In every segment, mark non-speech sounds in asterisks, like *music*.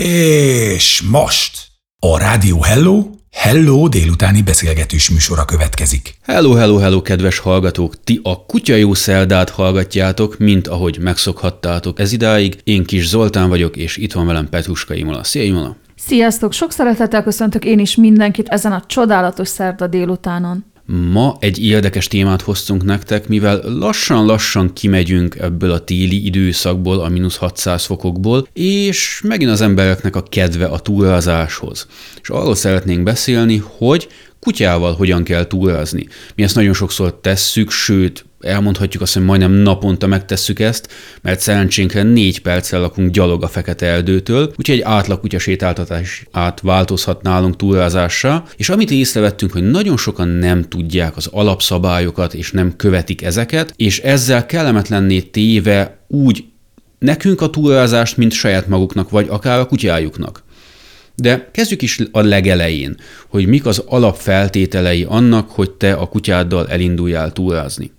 És most a Rádió Hello, Hello délutáni beszélgetős műsora következik. Hello, hello, hello, kedves hallgatók! Ti a Kutya Jó Szerdát hallgatjátok, mint ahogy megszokhattátok ez idáig. Én Kis Zoltán vagyok, és itt van velem Petruska Imola. Szia Imola! Sziasztok! Sok szeretettel köszöntök én is mindenkit ezen a csodálatos szerda délutánon. Ma egy érdekes témát hoztunk nektek, mivel lassan-lassan kimegyünk ebből a téli időszakból, a mínusz 600 fokokból, és megint az embereknek a kedve a túrázáshoz. És arról szeretnénk beszélni, hogy kutyával hogyan kell túrázni. Mi ezt nagyon sokszor tesszük, sőt, elmondhatjuk azt, hogy majdnem naponta megtesszük ezt, mert szerencsénkre négy perccel lakunk gyalog a fekete erdőtől, úgyhogy egy átlag kutya sétáltatás átváltozhat nálunk túrázásra, és amit észrevettünk, hogy nagyon sokan nem tudják az alapszabályokat, és nem követik ezeket, és ezzel kellemetlenné téve úgy nekünk a túrázást, mint saját maguknak, vagy akár a kutyájuknak. De kezdjük is a legelején, hogy mik az alapfeltételei annak, hogy te a kutyáddal elinduljál túrázni.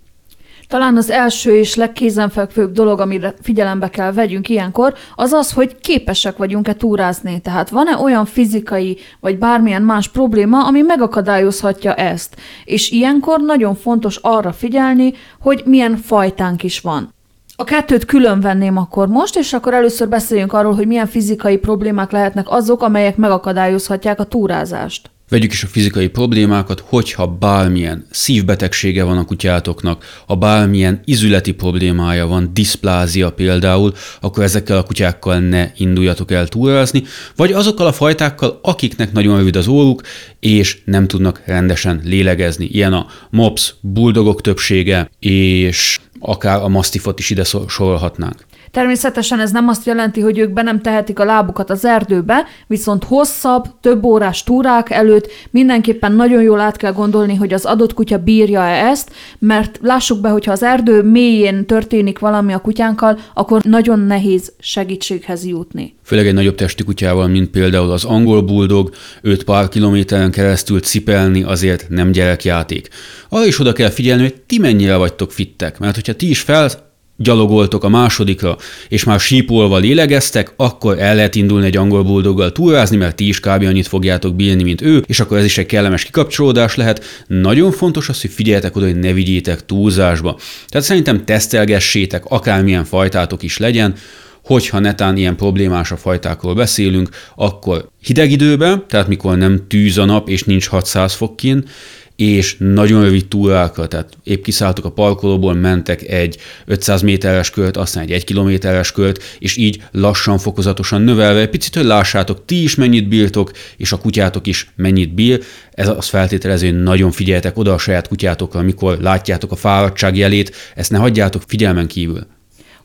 Talán az első és legkézenfekvőbb dolog, amire figyelembe kell vegyünk ilyenkor, az az, hogy képesek vagyunk-e túrázni. Tehát van-e olyan fizikai vagy bármilyen más probléma, ami megakadályozhatja ezt. És ilyenkor nagyon fontos arra figyelni, hogy milyen fajtánk is van. A kettőt külön venném akkor most, és akkor először beszéljünk arról, hogy milyen fizikai problémák lehetnek azok, amelyek megakadályozhatják a túrázást. Vegyük is a fizikai problémákat, hogyha bármilyen szívbetegsége van a kutyátoknak, ha bármilyen izületi problémája van, diszplázia például, akkor ezekkel a kutyákkal ne induljatok el túrázni, vagy azokkal a fajtákkal, akiknek nagyon rövid az óruk, és nem tudnak rendesen lélegezni. Ilyen a mops, buldogok többsége, és akár a masztifot is ide sorolhatnánk. Természetesen ez nem azt jelenti, hogy ők be nem tehetik a lábukat az erdőbe, viszont hosszabb, több órás túrák előtt mindenképpen nagyon jól át kell gondolni, hogy az adott kutya bírja-e ezt, mert lássuk be, hogyha az erdő mélyén történik valami a kutyánkkal, akkor nagyon nehéz segítséghez jutni. Főleg egy nagyobb testi kutyával, mint például az angol buldog, őt pár kilométeren keresztül cipelni azért nem gyerekjáték. Arra is oda kell figyelni, hogy ti mennyire vagytok fittek, mert hogyha ti is fel gyalogoltok a másodikra, és már sípolva lélegeztek, akkor el lehet indulni egy angol buldoggal túrázni, mert ti is kb. annyit fogjátok bírni, mint ő, és akkor ez is egy kellemes kikapcsolódás lehet. Nagyon fontos az, hogy figyeljetek oda, hogy ne vigyétek túlzásba. Tehát szerintem tesztelgessétek, akármilyen fajtátok is legyen, hogyha netán ilyen problémás a fajtákról beszélünk, akkor hideg időben, tehát mikor nem tűz a nap és nincs 600 fok kint, és nagyon rövid túrákra, tehát épp kiszálltok a parkolóból, mentek egy 500 méteres kört, aztán egy 1 kilométeres kört, és így lassan, fokozatosan növelve, picit, hogy lássátok, ti is mennyit bírtok, és a kutyátok is mennyit bír. Ez az feltételező, hogy nagyon figyeljetek oda a saját kutyátokra, amikor látjátok a fáradtság jelét, ezt ne hagyjátok figyelmen kívül.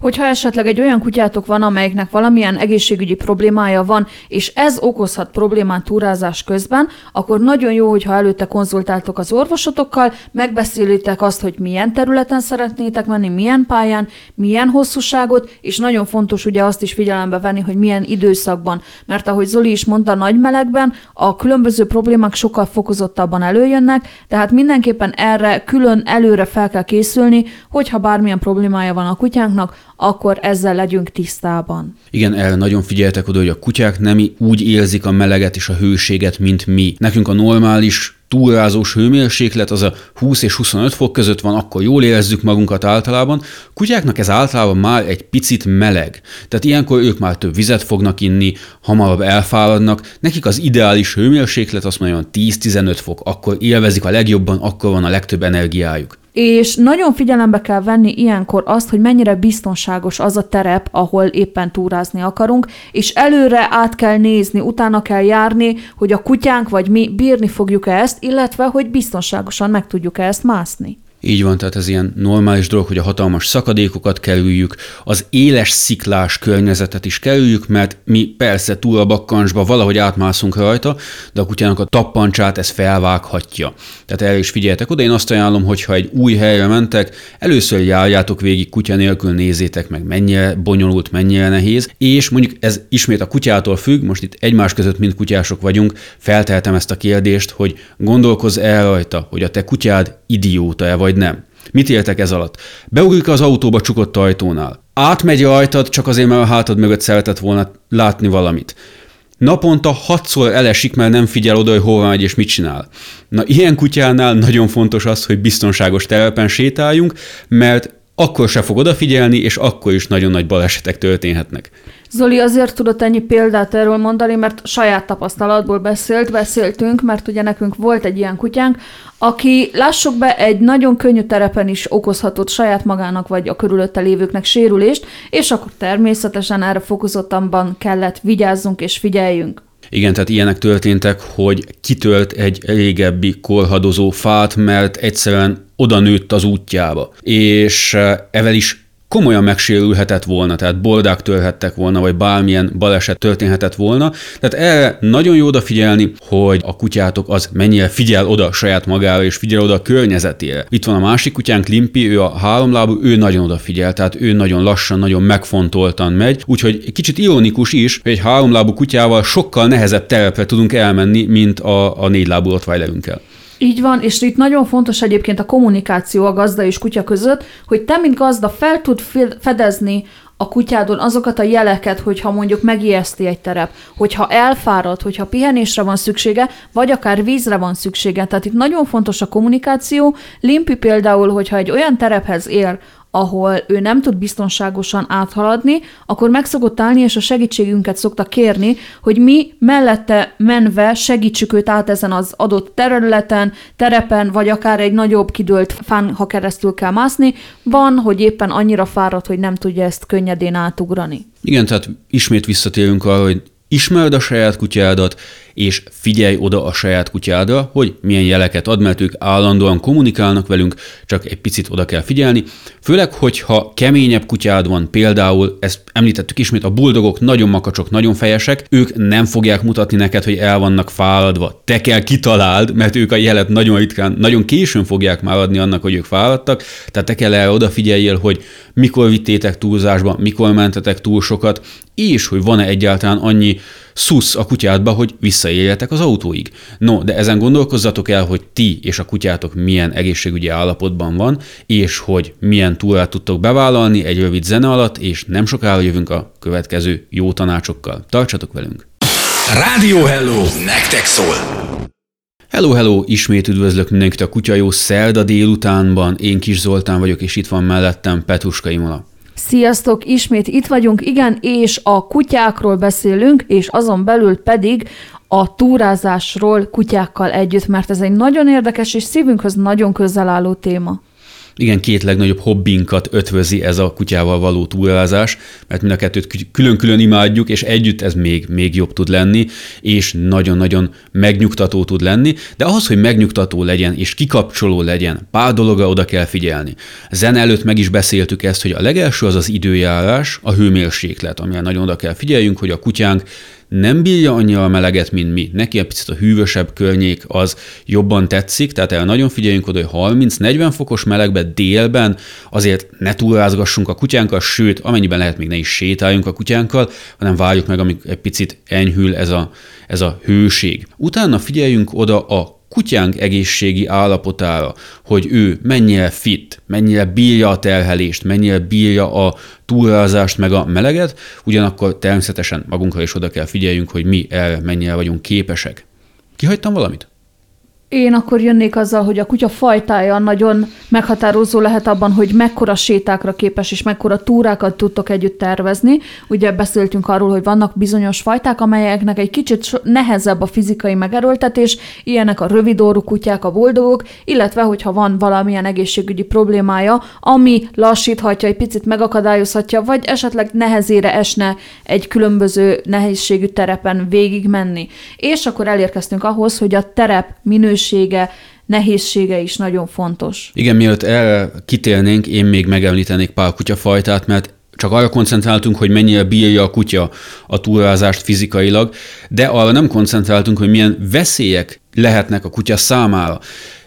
Hogyha esetleg egy olyan kutyátok van, amelyiknek valamilyen egészségügyi problémája van, és ez okozhat problémát túrázás közben, akkor nagyon jó, hogyha előtte konzultáltok az orvosotokkal, megbeszélitek azt, hogy milyen területen szeretnétek menni, milyen pályán, milyen hosszúságot, és nagyon fontos ugye azt is figyelembe venni, hogy milyen időszakban. Mert ahogy Zoli is mondta, nagy melegben a különböző problémák sokkal fokozottabban előjönnek, tehát mindenképpen erre külön előre fel kell készülni, hogyha bármilyen problémája van a kutyánknak, akkor ezzel legyünk tisztában. Igen, erre nagyon figyeltek oda, hogy a kutyák nem úgy érzik a meleget és a hőséget, mint mi. Nekünk a normális túrázós hőmérséklet az a 20 és 25 fok között van, akkor jól érezzük magunkat általában. Kutyáknak ez általában már egy picit meleg. Tehát ilyenkor ők már több vizet fognak inni, hamarabb elfáradnak. Nekik az ideális hőmérséklet azt mondja 10-15 fok, akkor élvezik a legjobban, akkor van a legtöbb energiájuk. És nagyon figyelembe kell venni ilyenkor azt, hogy mennyire biztonságos az a terep, ahol éppen túrázni akarunk, és előre át kell nézni, utána kell járni, hogy a kutyánk vagy mi bírni fogjuk-e ezt, illetve hogy biztonságosan meg tudjuk-e ezt mászni. Így van, tehát ez ilyen normális dolog, hogy a hatalmas szakadékokat kerüljük, az éles sziklás környezetet is kerüljük, mert mi persze túl a bakkancsba valahogy átmászunk rajta, de a kutyának a tappancsát ez felvághatja. Tehát erre is figyeljetek oda. Én azt ajánlom, hogy ha egy új helyre mentek, először járjátok végig kutya nélkül, nézzétek meg, mennyire bonyolult, mennyire nehéz, és mondjuk ez ismét a kutyától függ, most itt egymás között mind kutyások vagyunk, feltehetem ezt a kérdést, hogy gondolkozz el rajta, hogy a te kutyád idióta-e vagy nem. Mit éltek ez alatt? Beugrik az autóba csukott ajtónál. Átmegy rajtad, csak azért, mert a hátad mögött szeretett volna látni valamit. naponta hatszor elesik, mert nem figyel oda, hogy hova megy és mit csinál. Na, ilyen kutyánál nagyon fontos az, hogy biztonságos telepen sétáljunk, mert akkor se fog odafigyelni, és akkor is nagyon nagy balesetek történhetnek. Zoli azért tudott ennyi példát erről mondani, mert saját tapasztalatból beszélt, beszéltünk, mert ugye nekünk volt egy ilyen kutyánk, aki, lássuk be, egy nagyon könnyű terepen is okozhatott saját magának vagy a körülötte lévőknek sérülést, és akkor természetesen erre fokozottabban kellett vigyázzunk és figyeljünk. Igen, tehát ilyenek történtek, hogy kitölt egy régebbi korhadozó fát, mert egyszerűen oda nőtt az útjába. És evel is komolyan megsérülhetett volna, tehát boldák törhettek volna, vagy bármilyen baleset történhetett volna. Tehát erre nagyon jó odafigyelni, hogy a kutyátok az mennyire figyel oda saját magára, és figyel oda a környezetére. Itt van a másik kutyánk, Limpi, ő a háromlábú, ő nagyon odafigyel, tehát ő nagyon lassan, nagyon megfontoltan megy, úgyhogy kicsit ironikus is, hogy egy háromlábú kutyával sokkal nehezebb terepre tudunk elmenni, mint a, a négylábú rottweilerünkkel. Így van, és itt nagyon fontos egyébként a kommunikáció a gazda és kutya között, hogy te, mint gazda, fel tud fedezni a kutyádon azokat a jeleket, hogyha mondjuk megijeszti egy terep, hogyha elfárad, hogyha pihenésre van szüksége, vagy akár vízre van szüksége. Tehát itt nagyon fontos a kommunikáció. Limpi például, hogyha egy olyan terephez ér, ahol ő nem tud biztonságosan áthaladni, akkor meg szokott állni, és a segítségünket szokta kérni, hogy mi mellette menve segítsük őt át ezen az adott területen, terepen, vagy akár egy nagyobb kidőlt fán, ha keresztül kell mászni, van, hogy éppen annyira fáradt, hogy nem tudja ezt könnyedén átugrani. Igen, tehát ismét visszatérünk arra, hogy ismerd a saját kutyádat, és figyelj oda a saját kutyádra, hogy milyen jeleket ad, mert ők állandóan kommunikálnak velünk, csak egy picit oda kell figyelni. Főleg, hogyha keményebb kutyád van, például, ezt említettük ismét, a buldogok nagyon makacsok, nagyon fejesek, ők nem fogják mutatni neked, hogy el vannak fáradva. Te kell kitaláld, mert ők a jelet nagyon ritkán, nagyon későn fogják már adni annak, hogy ők fáradtak, tehát te kell erre odafigyeljél, hogy mikor vittétek túlzásba, mikor mentetek túl sokat, és hogy van-e egyáltalán annyi szusz a kutyádba, hogy visszaéljetek az autóig. No, de ezen gondolkozzatok el, hogy ti és a kutyátok milyen egészségügyi állapotban van, és hogy milyen túlát tudtok bevállalni egy rövid zene alatt, és nem sokára jövünk a következő jó tanácsokkal. Tartsatok velünk! Rádió Hello! Nektek szól! Hello, hello! Ismét üdvözlök mindenkit a Kutya Jó szerda délutánban. Én Kis Zoltán vagyok, és itt van mellettem Petruska Imola. Sziasztok, ismét itt vagyunk, igen, és a kutyákról beszélünk, és azon belül pedig a túrázásról kutyákkal együtt, mert ez egy nagyon érdekes és szívünkhöz nagyon közel álló téma igen, két legnagyobb hobbinkat ötvözi ez a kutyával való túrázás, mert mind a kettőt külön-külön imádjuk, és együtt ez még, még jobb tud lenni, és nagyon-nagyon megnyugtató tud lenni, de ahhoz, hogy megnyugtató legyen és kikapcsoló legyen, pár dologra oda kell figyelni. Zen előtt meg is beszéltük ezt, hogy a legelső az az időjárás, a hőmérséklet, amire nagyon oda kell figyeljünk, hogy a kutyánk nem bírja annyira a meleget, mint mi. Neki egy picit a hűvösebb környék az jobban tetszik, tehát el nagyon figyeljünk oda, hogy 30-40 fokos melegben délben azért ne túlrázgassunk a kutyánkkal, sőt, amennyiben lehet, még ne is sétáljunk a kutyánkkal, hanem várjuk meg, amíg egy picit enyhül ez a, ez a hőség. Utána figyeljünk oda a kutyánk egészségi állapotára, hogy ő mennyire fit, mennyire bírja a terhelést, mennyire bírja a túrázást meg a meleget, ugyanakkor természetesen magunkra is oda kell figyeljünk, hogy mi erre mennyire vagyunk képesek. Kihagytam valamit? Én akkor jönnék azzal, hogy a kutya fajtája nagyon meghatározó lehet abban, hogy mekkora sétákra képes és mekkora túrákat tudtok együtt tervezni. Ugye beszéltünk arról, hogy vannak bizonyos fajták, amelyeknek egy kicsit nehezebb a fizikai megerőltetés, ilyenek a rövidorú kutyák, a boldogok, illetve hogyha van valamilyen egészségügyi problémája, ami lassíthatja, egy picit megakadályozhatja, vagy esetleg nehezére esne egy különböző nehézségű terepen végig menni. És akkor elérkeztünk ahhoz, hogy a terep minőség minősége, nehézsége is nagyon fontos. Igen, mielőtt erre kitérnénk, én még megemlítenék pár kutyafajtát, mert csak arra koncentráltunk, hogy mennyire bírja a kutya a túrázást fizikailag, de arra nem koncentráltunk, hogy milyen veszélyek lehetnek a kutya számára.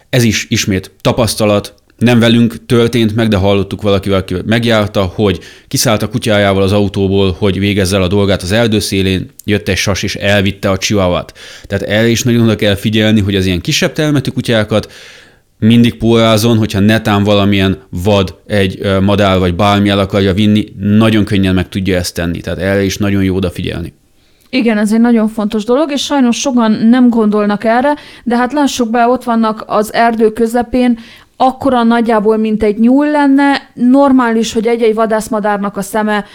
Ez is ismét tapasztalat, nem velünk történt meg, de hallottuk valakivel, aki megjárta, hogy kiszállt a kutyájával az autóból, hogy végezze el a dolgát az erdőszélén, jött egy sas és elvitte a csivavat. Tehát erre is nagyon oda kell figyelni, hogy az ilyen kisebb termetű kutyákat mindig pórázon, hogyha netán valamilyen vad egy madár vagy bármi el akarja vinni, nagyon könnyen meg tudja ezt tenni. Tehát erre is nagyon jó odafigyelni. Igen, ez egy nagyon fontos dolog, és sajnos sokan nem gondolnak erre, de hát lássuk be, ott vannak az erdő közepén, akkora nagyjából, mint egy nyúl lenne, normális, hogy egy-egy vadászmadárnak a szeme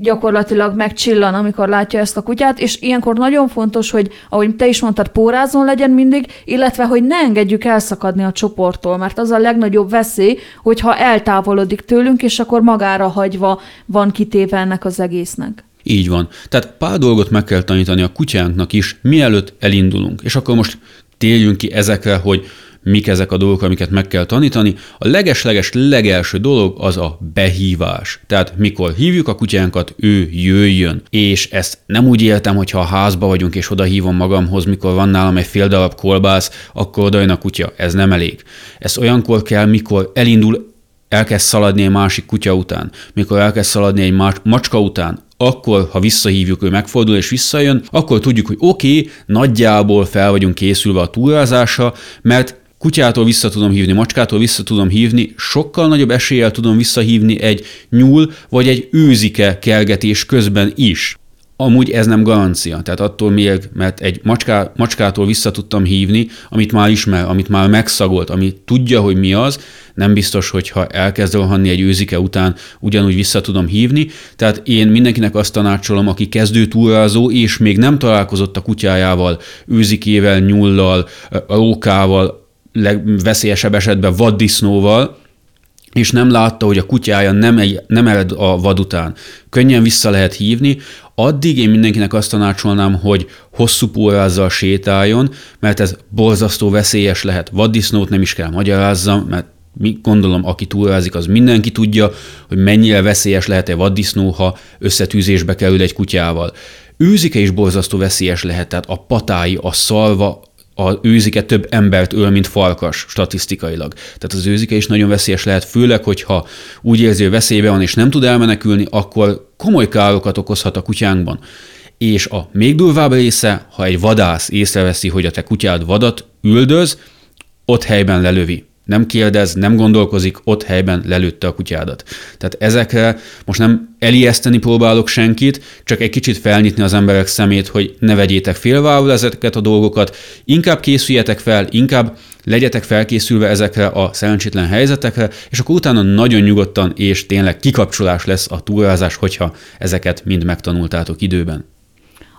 gyakorlatilag megcsillan, amikor látja ezt a kutyát, és ilyenkor nagyon fontos, hogy, ahogy te is mondtad, pórázon legyen mindig, illetve, hogy ne engedjük elszakadni a csoporttól, mert az a legnagyobb veszély, hogyha eltávolodik tőlünk, és akkor magára hagyva van kitéve ennek az egésznek. Így van. Tehát pár dolgot meg kell tanítani a kutyánknak is, mielőtt elindulunk. És akkor most térjünk ki ezekre, hogy mik ezek a dolgok, amiket meg kell tanítani. A legesleges legelső dolog az a behívás. Tehát mikor hívjuk a kutyánkat, ő jöjjön. És ezt nem úgy éltem, hogy ha a házba vagyunk és oda hívom magamhoz, mikor van nálam egy fél darab kolbász, akkor oda jön a kutya. Ez nem elég. Ez olyankor kell, mikor elindul elkezd szaladni egy másik kutya után, mikor elkezd szaladni egy macska után, akkor, ha visszahívjuk, ő megfordul és visszajön, akkor tudjuk, hogy oké, okay, nagyjából fel vagyunk készülve a túrázásra, mert kutyától vissza tudom hívni, macskától vissza tudom hívni, sokkal nagyobb eséllyel tudom visszahívni egy nyúl vagy egy őzike kelgetés közben is. Amúgy ez nem garancia. Tehát attól még, mert egy macská, macskától vissza tudtam hívni, amit már ismer, amit már megszagolt, ami tudja, hogy mi az, nem biztos, hogy ha elkezd rohanni egy őzike után, ugyanúgy vissza tudom hívni. Tehát én mindenkinek azt tanácsolom, aki kezdő túrázó, és még nem találkozott a kutyájával, őzikével, nyullal, rókával, legveszélyesebb esetben vaddisznóval, és nem látta, hogy a kutyája nem, egy, nem ered a vad után, könnyen vissza lehet hívni, addig én mindenkinek azt tanácsolnám, hogy hosszú pórázzal sétáljon, mert ez borzasztó veszélyes lehet. Vaddisznót nem is kell magyarázzam, mert mi gondolom, aki túrázik, az mindenki tudja, hogy mennyire veszélyes lehet egy vaddisznó, ha összetűzésbe kerül egy kutyával. Őzike is borzasztó veszélyes lehet, tehát a patái, a szalva, a őzike több embert öl, mint farkas statisztikailag. Tehát az őzike is nagyon veszélyes lehet, főleg, hogyha úgy érzi, hogy veszélybe van és nem tud elmenekülni, akkor komoly károkat okozhat a kutyánkban. És a még durvább része, ha egy vadász észreveszi, hogy a te kutyád vadat üldöz, ott helyben lelövi nem kérdez, nem gondolkozik, ott helyben lelőtte a kutyádat. Tehát ezekre most nem elijeszteni próbálok senkit, csak egy kicsit felnyitni az emberek szemét, hogy ne vegyétek félvául ezeket a dolgokat, inkább készüljetek fel, inkább legyetek felkészülve ezekre a szerencsétlen helyzetekre, és akkor utána nagyon nyugodtan és tényleg kikapcsolás lesz a túrázás, hogyha ezeket mind megtanultátok időben.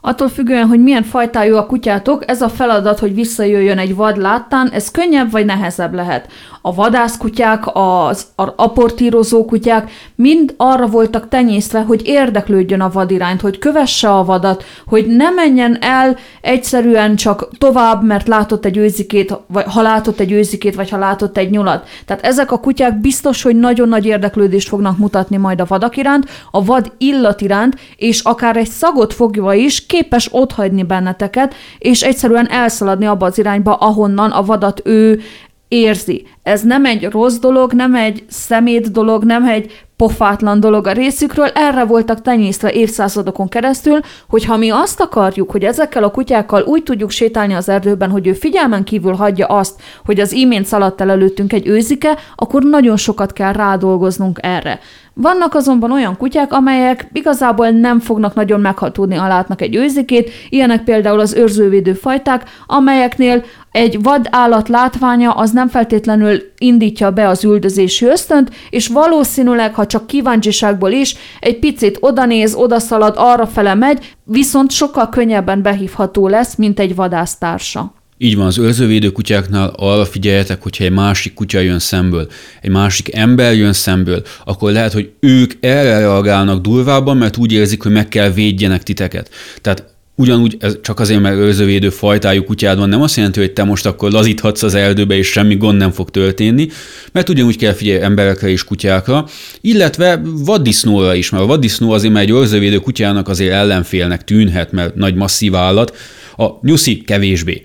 Attól függően, hogy milyen fajtájú a kutyátok, ez a feladat, hogy visszajöjjön egy vad láttán, ez könnyebb vagy nehezebb lehet a vadászkutyák, az aportírozó kutyák mind arra voltak tenyésztve, hogy érdeklődjön a vad irányt, hogy kövesse a vadat, hogy ne menjen el egyszerűen csak tovább, mert látott egy őzikét, vagy ha látott egy őzikét, vagy ha látott egy nyulat. Tehát ezek a kutyák biztos, hogy nagyon nagy érdeklődést fognak mutatni majd a vadak iránt, a vad illat iránt, és akár egy szagot fogva is képes otthagyni benneteket, és egyszerűen elszaladni abba az irányba, ahonnan a vadat ő érzi. Ez nem egy rossz dolog, nem egy szemét dolog, nem egy pofátlan dolog a részükről, erre voltak tenyésztve évszázadokon keresztül, hogy ha mi azt akarjuk, hogy ezekkel a kutyákkal úgy tudjuk sétálni az erdőben, hogy ő figyelmen kívül hagyja azt, hogy az imént szaladt el előttünk egy őzike, akkor nagyon sokat kell rádolgoznunk erre. Vannak azonban olyan kutyák, amelyek igazából nem fognak nagyon meghatódni, ha egy őzikét, ilyenek például az őrzővédő fajták, amelyeknél egy vad állat látványa az nem feltétlenül indítja be az üldözési ösztönt, és valószínűleg, ha csak kíváncsiságból is, egy picit odanéz, odaszalad, arra fele megy, viszont sokkal könnyebben behívható lesz, mint egy vadásztársa. Így van, az őrzővédő kutyáknál arra figyeljetek, hogyha egy másik kutya jön szemből, egy másik ember jön szemből, akkor lehet, hogy ők erre reagálnak durvábban, mert úgy érzik, hogy meg kell védjenek titeket. Tehát ugyanúgy ez csak azért, mert őrzővédő fajtájú kutyád van, nem azt jelenti, hogy te most akkor lazíthatsz az erdőbe, és semmi gond nem fog történni, mert ugyanúgy kell figyelni emberekre és kutyákra, illetve vaddisznóra is, mert a vaddisznó azért, mert egy őrzővédő kutyának azért ellenfélnek tűnhet, mert nagy masszív állat, a nyuszi kevésbé.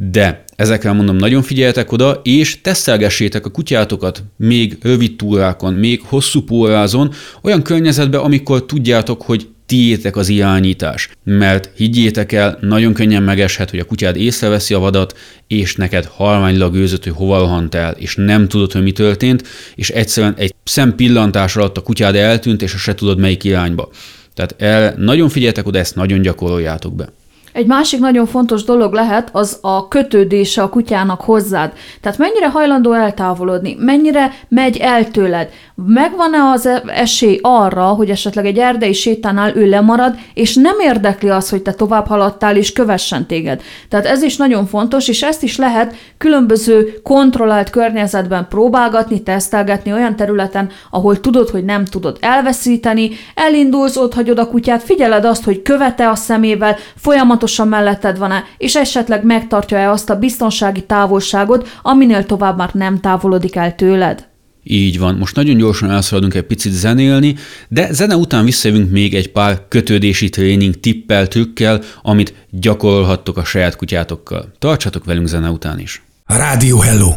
De ezekre mondom, nagyon figyeljetek oda, és tesztelgessétek a kutyátokat még rövid túrákon, még hosszú pórázon, olyan környezetben, amikor tudjátok, hogy tiétek az irányítás. Mert higgyétek el, nagyon könnyen megeshet, hogy a kutyád észreveszi a vadat, és neked halványlag őzött, hogy hova rohant el, és nem tudod, hogy mi történt, és egyszerűen egy szempillantás alatt a kutyád eltűnt, és se tudod melyik irányba. Tehát el, nagyon figyeltek oda, ezt nagyon gyakoroljátok be. Egy másik nagyon fontos dolog lehet az a kötődése a kutyának hozzád. Tehát mennyire hajlandó eltávolodni, mennyire megy el tőled. Megvan-e az esély arra, hogy esetleg egy erdei sétánál ő lemarad, és nem érdekli az, hogy te tovább haladtál és kövessen téged. Tehát ez is nagyon fontos, és ezt is lehet különböző kontrollált környezetben próbálgatni, tesztelgetni olyan területen, ahol tudod, hogy nem tudod elveszíteni, elindulsz, ott hagyod a kutyát, figyeled azt, hogy követe a szemével, folyamatosan folyamatosan melletted van-e, és esetleg megtartja-e azt a biztonsági távolságot, aminél tovább már nem távolodik el tőled. Így van, most nagyon gyorsan elszaladunk egy picit zenélni, de zene után visszajövünk még egy pár kötődési tréning tippel, trükkel, amit gyakorolhattok a saját kutyátokkal. Tartsatok velünk zene után is. Rádió Hello!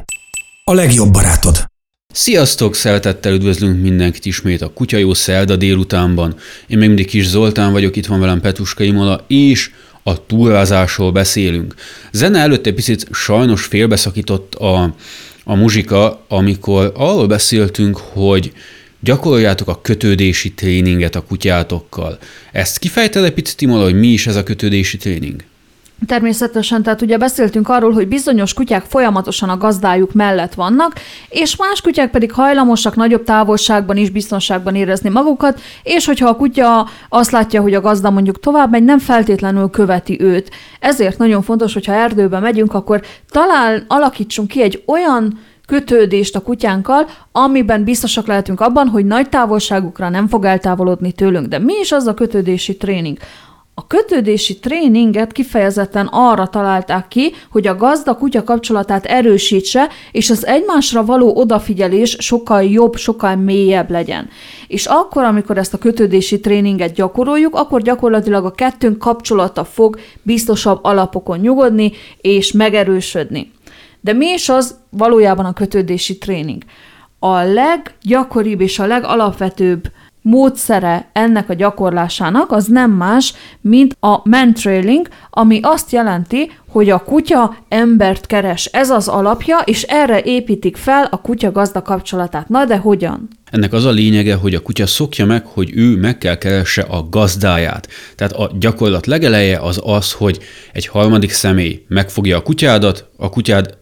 A legjobb barátod! Sziasztok, szeretettel üdvözlünk mindenkit ismét a Kutyajó Szerda délutánban. Én még mindig Kis Zoltán vagyok, itt van velem Petuska Imola, és a túrázásról beszélünk. Zene előtt egy picit sajnos félbeszakított a, a muzsika, amikor arról beszéltünk, hogy gyakoroljátok a kötődési tréninget a kutyátokkal. Ezt kifejted egy picit, Imola, hogy mi is ez a kötődési tréning? Természetesen, tehát ugye beszéltünk arról, hogy bizonyos kutyák folyamatosan a gazdájuk mellett vannak, és más kutyák pedig hajlamosak nagyobb távolságban is biztonságban érezni magukat, és hogyha a kutya azt látja, hogy a gazda mondjuk tovább megy, nem feltétlenül követi őt. Ezért nagyon fontos, hogyha erdőbe megyünk, akkor talán alakítsunk ki egy olyan kötődést a kutyánkkal, amiben biztosak lehetünk abban, hogy nagy távolságukra nem fog eltávolodni tőlünk. De mi is az a kötődési tréning? A kötődési tréninget kifejezetten arra találták ki, hogy a gazda-kutya kapcsolatát erősítse, és az egymásra való odafigyelés sokkal jobb, sokkal mélyebb legyen. És akkor, amikor ezt a kötődési tréninget gyakoroljuk, akkor gyakorlatilag a kettőnk kapcsolata fog biztosabb alapokon nyugodni és megerősödni. De mi is az valójában a kötődési tréning? A leggyakoribb és a legalapvetőbb módszere ennek a gyakorlásának az nem más, mint a mantrailing, ami azt jelenti, hogy a kutya embert keres. Ez az alapja, és erre építik fel a kutya-gazda kapcsolatát. Na de hogyan? Ennek az a lényege, hogy a kutya szokja meg, hogy ő meg kell keresse a gazdáját. Tehát a gyakorlat legeleje az az, hogy egy harmadik személy megfogja a kutyádat, a kutyád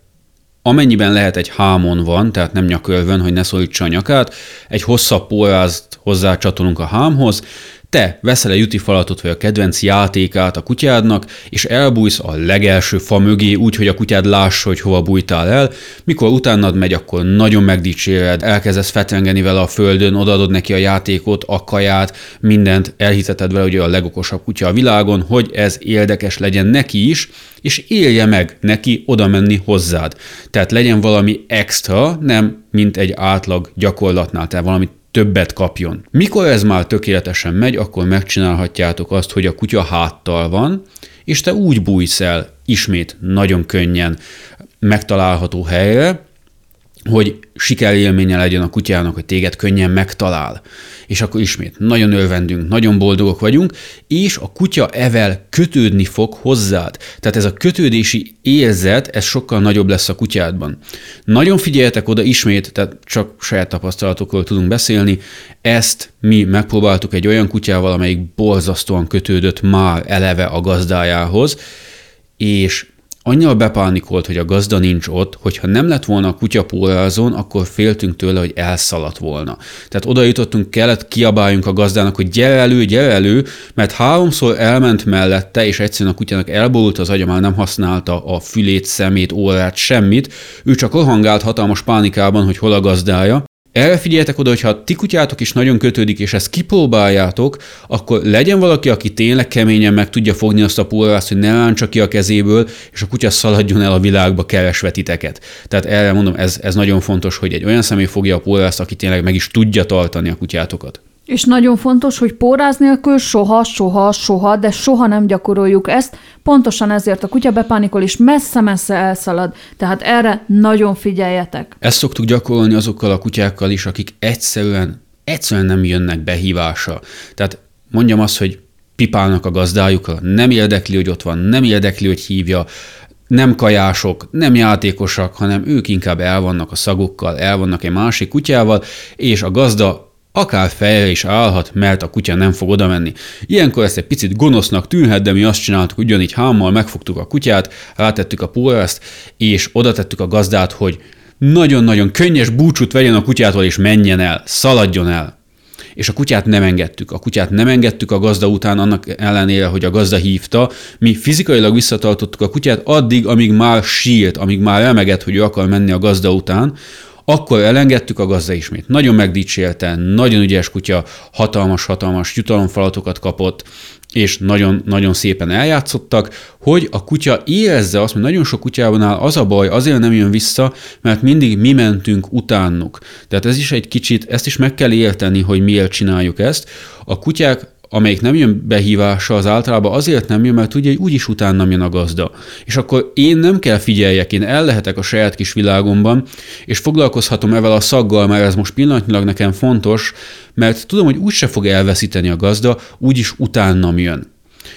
amennyiben lehet egy hámon van, tehát nem nyakölvön, hogy ne szorítsa a nyakát, egy hosszabb pórázt hozzácsatolunk a hámhoz, te veszel egy falatot vagy a kedvenc játékát a kutyádnak, és elbújsz a legelső fa mögé, úgy, hogy a kutyád lássa, hogy hova bújtál el. Mikor utánad megy, akkor nagyon megdicséred, elkezdesz fetrengeni vele a földön, odaadod neki a játékot, a kaját, mindent, elhiteted vele, hogy a legokosabb kutya a világon, hogy ez érdekes legyen neki is, és élje meg neki oda menni hozzád. Tehát legyen valami extra, nem mint egy átlag gyakorlatnál, tehát valami többet kapjon. Mikor ez már tökéletesen megy, akkor megcsinálhatjátok azt, hogy a kutya háttal van, és te úgy bújsz el ismét nagyon könnyen megtalálható helyre, hogy sikerélménye legyen a kutyának, hogy téged könnyen megtalál. És akkor ismét nagyon örvendünk, nagyon boldogok vagyunk, és a kutya evel kötődni fog hozzád. Tehát ez a kötődési érzet, ez sokkal nagyobb lesz a kutyádban. Nagyon figyeljetek oda ismét, tehát csak saját tapasztalatokról tudunk beszélni, ezt mi megpróbáltuk egy olyan kutyával, amelyik borzasztóan kötődött már eleve a gazdájához, és annyira bepánikolt, hogy a gazda nincs ott, hogyha nem lett volna a kutya pórázón, akkor féltünk tőle, hogy elszaladt volna. Tehát oda jutottunk, kellett kiabáljunk a gazdának, hogy gyere elő, gyere elő, mert háromszor elment mellette, és egyszerűen a kutyának elborult az agya, már nem használta a fülét, szemét, órát, semmit. Ő csak rohangált hatalmas pánikában, hogy hol a gazdája, erre figyeljetek oda, hogyha ti kutyátok is nagyon kötődik, és ezt kipróbáljátok, akkor legyen valaki, aki tényleg keményen meg tudja fogni azt a pólvászt, hogy ne láncsa ki a kezéből, és a kutya szaladjon el a világba keresve titeket. Tehát erre mondom, ez, ez nagyon fontos, hogy egy olyan személy fogja a pólvászt, aki tényleg meg is tudja tartani a kutyátokat. És nagyon fontos, hogy póráz nélkül soha, soha, soha, de soha nem gyakoroljuk ezt, pontosan ezért a kutya bepánikol és messze-messze elszalad, tehát erre nagyon figyeljetek. Ezt szoktuk gyakorolni azokkal a kutyákkal is, akik egyszerűen, egyszerűen nem jönnek behívása. Tehát mondjam azt, hogy pipálnak a gazdájukkal, nem érdekli, hogy ott van, nem érdekli, hogy hívja, nem kajások, nem játékosak, hanem ők inkább el vannak a szagukkal, el vannak egy másik kutyával, és a gazda akár fejre is állhat, mert a kutya nem fog oda menni. Ilyenkor ezt egy picit gonosznak tűnhet, de mi azt csináltuk, ugyanígy hámmal megfogtuk a kutyát, rátettük a pórázt, és oda tettük a gazdát, hogy nagyon-nagyon könnyes búcsút vegyen a kutyától, és menjen el, szaladjon el. És a kutyát nem engedtük. A kutyát nem engedtük a gazda után, annak ellenére, hogy a gazda hívta. Mi fizikailag visszatartottuk a kutyát addig, amíg már sírt, amíg már remegett, hogy ő akar menni a gazda után, akkor elengedtük a gazda ismét. Nagyon megdicsélte, nagyon ügyes kutya, hatalmas-hatalmas jutalomfalatokat kapott, és nagyon-nagyon szépen eljátszottak, hogy a kutya érezze azt, mert nagyon sok kutyában áll az a baj, azért nem jön vissza, mert mindig mi mentünk utánuk. Tehát ez is egy kicsit, ezt is meg kell érteni, hogy miért csináljuk ezt. A kutyák amelyik nem jön behívása, az általában azért nem jön, mert tudja, hogy úgyis utána jön a gazda. És akkor én nem kell figyeljek, én el lehetek a saját kis világomban, és foglalkozhatom ezzel a szaggal, mert ez most pillanatnyilag nekem fontos, mert tudom, hogy úgyse fog elveszíteni a gazda, úgyis utánam jön.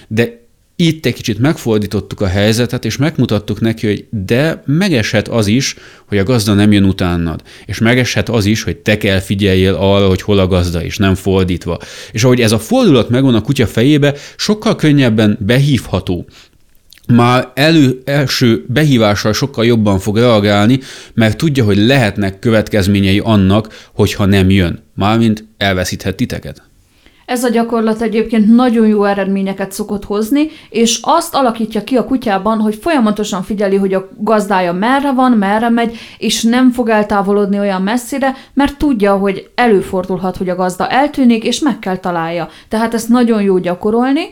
De itt egy kicsit megfordítottuk a helyzetet, és megmutattuk neki, hogy de megeshet az is, hogy a gazda nem jön utánad. És megeshet az is, hogy te kell figyeljél arra, hogy hol a gazda, és nem fordítva. És ahogy ez a fordulat megvan a kutya fejébe, sokkal könnyebben behívható már elő, első behívással sokkal jobban fog reagálni, mert tudja, hogy lehetnek következményei annak, hogyha nem jön. Mármint elveszíthet titeket. Ez a gyakorlat egyébként nagyon jó eredményeket szokott hozni, és azt alakítja ki a kutyában, hogy folyamatosan figyeli, hogy a gazdája merre van, merre megy, és nem fog eltávolodni olyan messzire, mert tudja, hogy előfordulhat, hogy a gazda eltűnik, és meg kell találja. Tehát ezt nagyon jó gyakorolni,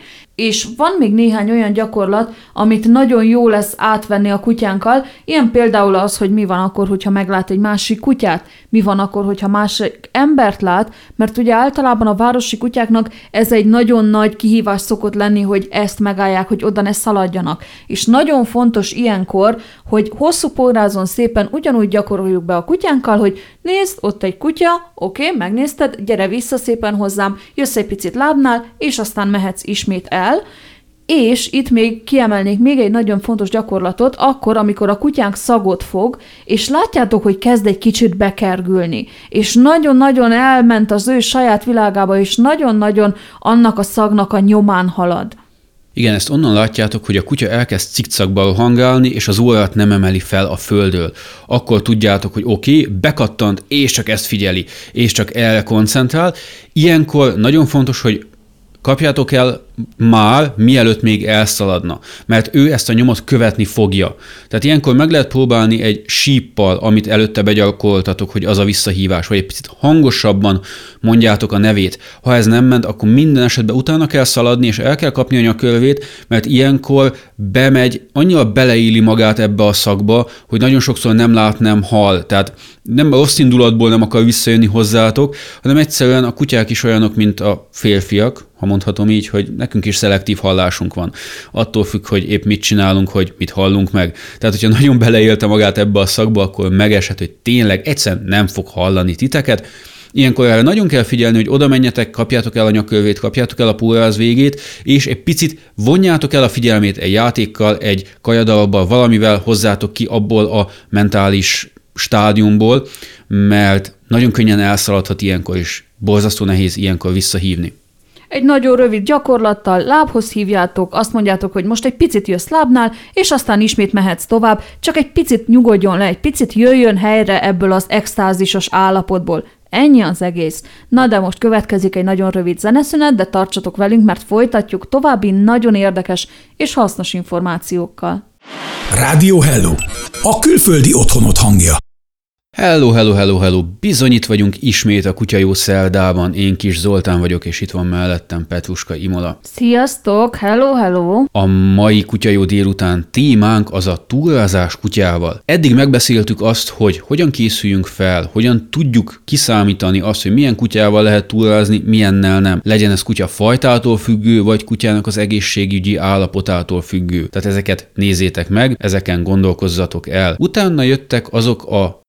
és van még néhány olyan gyakorlat, amit nagyon jó lesz átvenni a kutyánkkal, ilyen például az, hogy mi van akkor, hogyha meglát egy másik kutyát, mi van akkor, hogyha másik embert lát, mert ugye általában a városi kutyáknak ez egy nagyon nagy kihívás szokott lenni, hogy ezt megállják, hogy oda ne szaladjanak. És nagyon fontos ilyenkor, hogy hosszú pórázon szépen ugyanúgy gyakoroljuk be a kutyánkkal, hogy nézd, ott egy kutya, oké, okay, megnézted, gyere vissza szépen hozzám, jössz egy picit lábnál, és aztán mehetsz ismét el, el, és itt még kiemelnék még egy nagyon fontos gyakorlatot, akkor, amikor a kutyánk szagot fog, és látjátok, hogy kezd egy kicsit bekergülni, és nagyon-nagyon elment az ő saját világába, és nagyon-nagyon annak a szagnak a nyomán halad. Igen, ezt onnan látjátok, hogy a kutya elkezd cikcakba hangálni, és az órát nem emeli fel a földről. Akkor tudjátok, hogy oké, okay, bekattant, és csak ezt figyeli, és csak erre koncentrál. Ilyenkor nagyon fontos, hogy kapjátok el már, mielőtt még elszaladna, mert ő ezt a nyomot követni fogja. Tehát ilyenkor meg lehet próbálni egy síppal, amit előtte begyakoroltatok, hogy az a visszahívás, vagy egy picit hangosabban mondjátok a nevét. Ha ez nem ment, akkor minden esetben utána kell szaladni, és el kell kapni a nyakörvét, mert ilyenkor bemegy, annyira beleéli magát ebbe a szakba, hogy nagyon sokszor nem lát, nem hal. Tehát nem rossz indulatból nem akar visszajönni hozzátok, hanem egyszerűen a kutyák is olyanok, mint a férfiak, ha mondhatom így, hogy nekünk is szelektív hallásunk van. Attól függ, hogy épp mit csinálunk, hogy mit hallunk meg. Tehát, hogyha nagyon beleélte magát ebbe a szakba, akkor megeshet, hogy tényleg egyszerűen nem fog hallani titeket, Ilyenkor erre nagyon kell figyelni, hogy oda menjetek, kapjátok el a nyakövét, kapjátok el a púráz végét, és egy picit vonjátok el a figyelmét egy játékkal, egy kajadalba, valamivel hozzátok ki abból a mentális stádiumból, mert nagyon könnyen elszaladhat ilyenkor, és borzasztó nehéz ilyenkor visszahívni. Egy nagyon rövid gyakorlattal lábhoz hívjátok, azt mondjátok, hogy most egy picit jössz lábnál, és aztán ismét mehetsz tovább, csak egy picit nyugodjon le, egy picit jöjjön helyre ebből az extázisos állapotból. Ennyi az egész. Na de most következik egy nagyon rövid zeneszünet, de tartsatok velünk, mert folytatjuk további nagyon érdekes és hasznos információkkal. Rádió Hello! A külföldi otthonot hangja. Hello, hello, hello, hello! Bizony itt vagyunk ismét a Kutya Jó Szerdában. Én kis Zoltán vagyok, és itt van mellettem Petruska Imola. Sziasztok! Hello, hello! A mai Kutya Jó délután témánk az a túrázás kutyával. Eddig megbeszéltük azt, hogy hogyan készüljünk fel, hogyan tudjuk kiszámítani azt, hogy milyen kutyával lehet túrázni, milyennel nem. Legyen ez kutya fajtától függő, vagy kutyának az egészségügyi állapotától függő. Tehát ezeket nézzétek meg, ezeken gondolkozzatok el. Utána jöttek azok a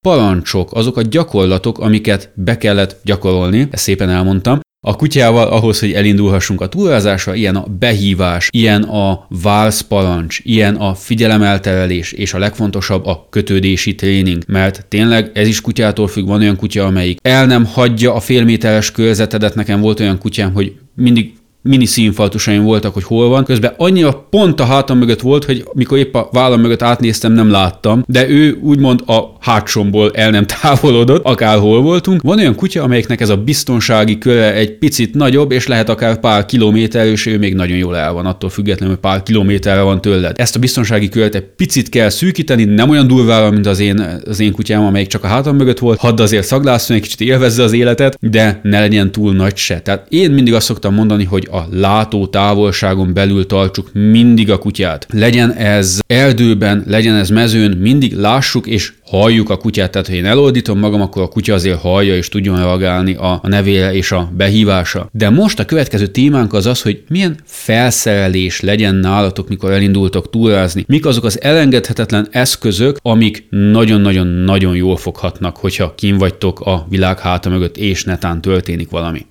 parancsok, azok a gyakorlatok, amiket be kellett gyakorolni, ezt szépen elmondtam, A kutyával ahhoz, hogy elindulhassunk a túrázásra, ilyen a behívás, ilyen a válszparancs, ilyen a figyelemelterelés, és a legfontosabb a kötődési tréning, mert tényleg ez is kutyától függ, van olyan kutya, amelyik el nem hagyja a félméteres körzetedet, nekem volt olyan kutyám, hogy mindig mini színfaltusaim voltak, hogy hol van. Közben annyira pont a hátam mögött volt, hogy mikor épp a vállam mögött átnéztem, nem láttam, de ő úgymond a hátsomból el nem *laughs* távolodott, akárhol voltunk. Van olyan kutya, amelyiknek ez a biztonsági köre egy picit nagyobb, és lehet akár pár kilométer, és ő még nagyon jól el van, attól függetlenül, hogy pár kilométerre van tőled. Ezt a biztonsági köret egy picit kell szűkíteni, nem olyan durvára, mint az én, az én kutyám, amelyik csak a hátam mögött volt, hadd azért szaglászon, egy kicsit élvezze az életet, de ne legyen túl nagy se. Tehát én mindig azt szoktam mondani, hogy a látó távolságon belül tartsuk mindig a kutyát. Legyen ez erdőben, legyen ez mezőn, mindig lássuk és halljuk a kutyát, tehát ha én eloldítom magam, akkor a kutya azért hallja és tudjon reagálni a, a nevére és a behívása. De most a következő témánk az az, hogy milyen felszerelés legyen nálatok, mikor elindultok túrázni. Mik azok az elengedhetetlen eszközök, amik nagyon-nagyon-nagyon jól foghatnak, hogyha kim vagytok a világ háta mögött, és netán történik valami.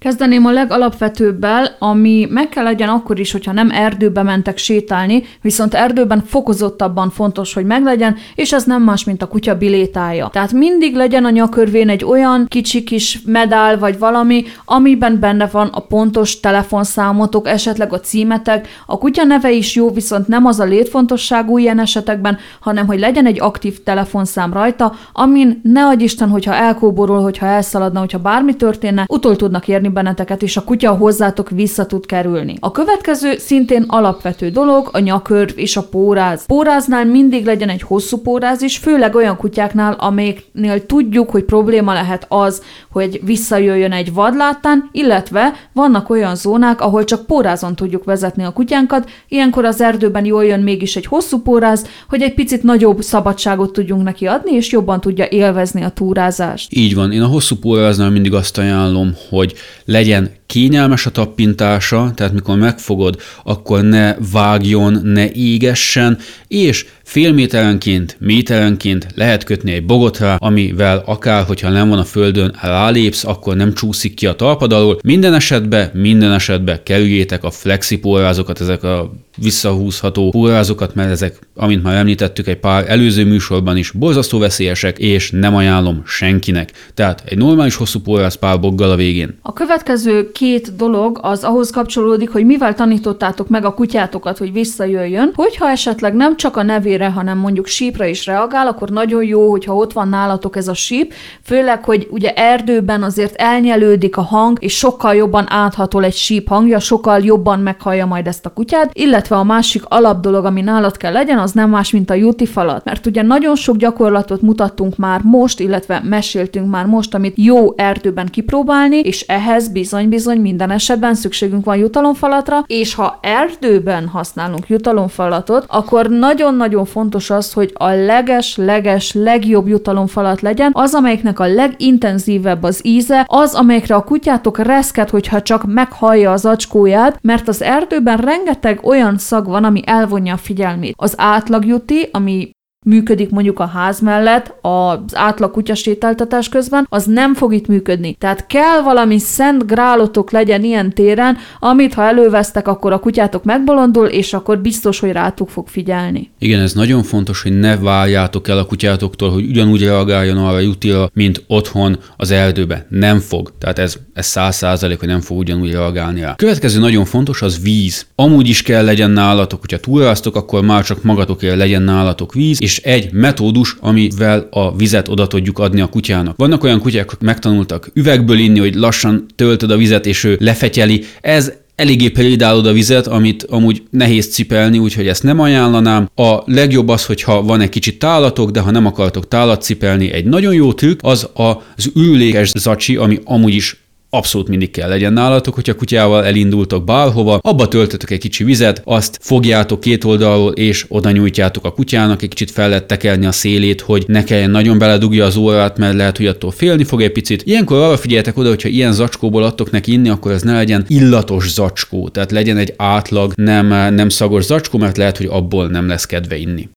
Kezdeném a legalapvetőbbel, ami meg kell legyen akkor is, hogyha nem erdőbe mentek sétálni, viszont erdőben fokozottabban fontos, hogy meglegyen, és ez nem más, mint a kutya bilétája. Tehát mindig legyen a nyakörvén egy olyan kicsi kis medál vagy valami, amiben benne van a pontos telefonszámotok, esetleg a címetek. A kutya neve is jó, viszont nem az a létfontosságú ilyen esetekben, hanem hogy legyen egy aktív telefonszám rajta, amin ne adj Isten, hogyha elkóborol, hogyha elszaladna, hogyha bármi történne, utol tudnak érni benneteket, és a kutya hozzátok vissza tud kerülni. A következő szintén alapvető dolog a nyakörv és a póráz. Póráznál mindig legyen egy hosszú póráz is, főleg olyan kutyáknál, amelyeknél tudjuk, hogy probléma lehet az, hogy visszajöjjön egy vadláttán, illetve vannak olyan zónák, ahol csak pórázon tudjuk vezetni a kutyánkat, ilyenkor az erdőben jól jön mégis egy hosszú póráz, hogy egy picit nagyobb szabadságot tudjunk neki adni, és jobban tudja élvezni a túrázást. Így van, én a hosszú póráznál mindig azt ajánlom, hogy legyen kényelmes a tappintása, tehát mikor megfogod, akkor ne vágjon, ne égessen, és fél méterenként, méterenként lehet kötni egy bogotra, amivel akár, hogyha nem van a földön, rálépsz, akkor nem csúszik ki a talpad alól. Minden esetben, minden esetben kerüljétek a flexipórázokat, ezek a visszahúzható pórázokat, mert ezek, amint már említettük egy pár előző műsorban is, borzasztó veszélyesek, és nem ajánlom senkinek. Tehát egy normális hosszú póráz pár boggal a végén. A következő két dolog az ahhoz kapcsolódik, hogy mivel tanítottátok meg a kutyátokat, hogy visszajöjjön, hogyha esetleg nem csak a nevére, hanem mondjuk sípra is reagál, akkor nagyon jó, hogyha ott van nálatok ez a síp, főleg, hogy ugye erdőben azért elnyelődik a hang, és sokkal jobban áthatol egy síp hangja, sokkal jobban meghallja majd ezt a kutyát, illetve a másik alap dolog, ami nálad kell legyen, az nem más, mint a juti falat. Mert ugye nagyon sok gyakorlatot mutattunk már most, illetve meséltünk már most, amit jó erdőben kipróbálni, és ehhez bizony-bizony minden esetben szükségünk van jutalomfalatra, és ha erdőben használunk jutalomfalatot, akkor nagyon-nagyon fontos az, hogy a leges-leges legjobb jutalomfalat legyen, az, amelyiknek a legintenzívebb az íze, az, amelyikre a kutyátok reszket, hogyha csak meghallja az acskóját, mert az erdőben rengeteg olyan szag van, ami elvonja a figyelmét. Az átlagjuti, ami működik mondjuk a ház mellett, az átlag kutyasétáltatás közben, az nem fog itt működni. Tehát kell valami szent grálotok legyen ilyen téren, amit ha elővesztek, akkor a kutyátok megbolondul, és akkor biztos, hogy rátok fog figyelni. Igen, ez nagyon fontos, hogy ne várjátok el a kutyátoktól, hogy ugyanúgy reagáljon arra jutira, mint otthon az erdőbe. Nem fog. Tehát ez száz százalék, hogy nem fog ugyanúgy reagálni rá. Következő nagyon fontos az víz. Amúgy is kell legyen nálatok, hogyha túráztok, akkor már csak magatokért legyen nálatok víz, és egy metódus, amivel a vizet oda tudjuk adni a kutyának. Vannak olyan kutyák, akik megtanultak üvegből inni, hogy lassan töltöd a vizet, és ő lefetyeli. Ez eléggé prédálod a vizet, amit amúgy nehéz cipelni, úgyhogy ezt nem ajánlanám. A legjobb az, hogyha van egy kicsit tálatok, de ha nem akartok tálat cipelni, egy nagyon jó trükk az az üllékes zacsi, ami amúgy is abszolút mindig kell legyen nálatok, hogyha kutyával elindultok bárhova, abba töltötök egy kicsi vizet, azt fogjátok két oldalról, és oda nyújtjátok a kutyának, egy kicsit fel lehet tekerni a szélét, hogy ne kelljen nagyon beledugja az órát, mert lehet, hogy attól félni fog egy picit. Ilyenkor arra figyeljetek oda, hogyha ilyen zacskóból adtok neki inni, akkor ez ne legyen illatos zacskó, tehát legyen egy átlag, nem, nem szagos zacskó, mert lehet, hogy abból nem lesz kedve inni.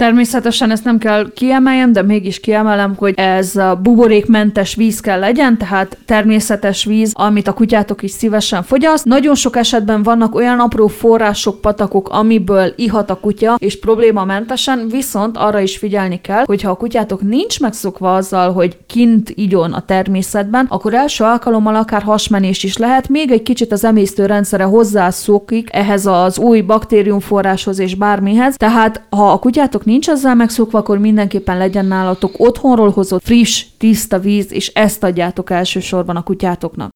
Természetesen ezt nem kell kiemeljem, de mégis kiemelem, hogy ez a buborékmentes víz kell legyen, tehát természetes víz, amit a kutyátok is szívesen fogyaszt. Nagyon sok esetben vannak olyan apró források, patakok, amiből ihat a kutya, és problémamentesen, viszont arra is figyelni kell, hogy ha a kutyátok nincs megszokva azzal, hogy kint igyon a természetben, akkor első alkalommal akár hasmenés is lehet, még egy kicsit az emésztőrendszere hozzászokik ehhez az új baktériumforráshoz és bármihez. Tehát ha a kutyátok nincs ezzel megszokva, akkor mindenképpen legyen nálatok otthonról hozott friss, tiszta víz, és ezt adjátok elsősorban a kutyátoknak.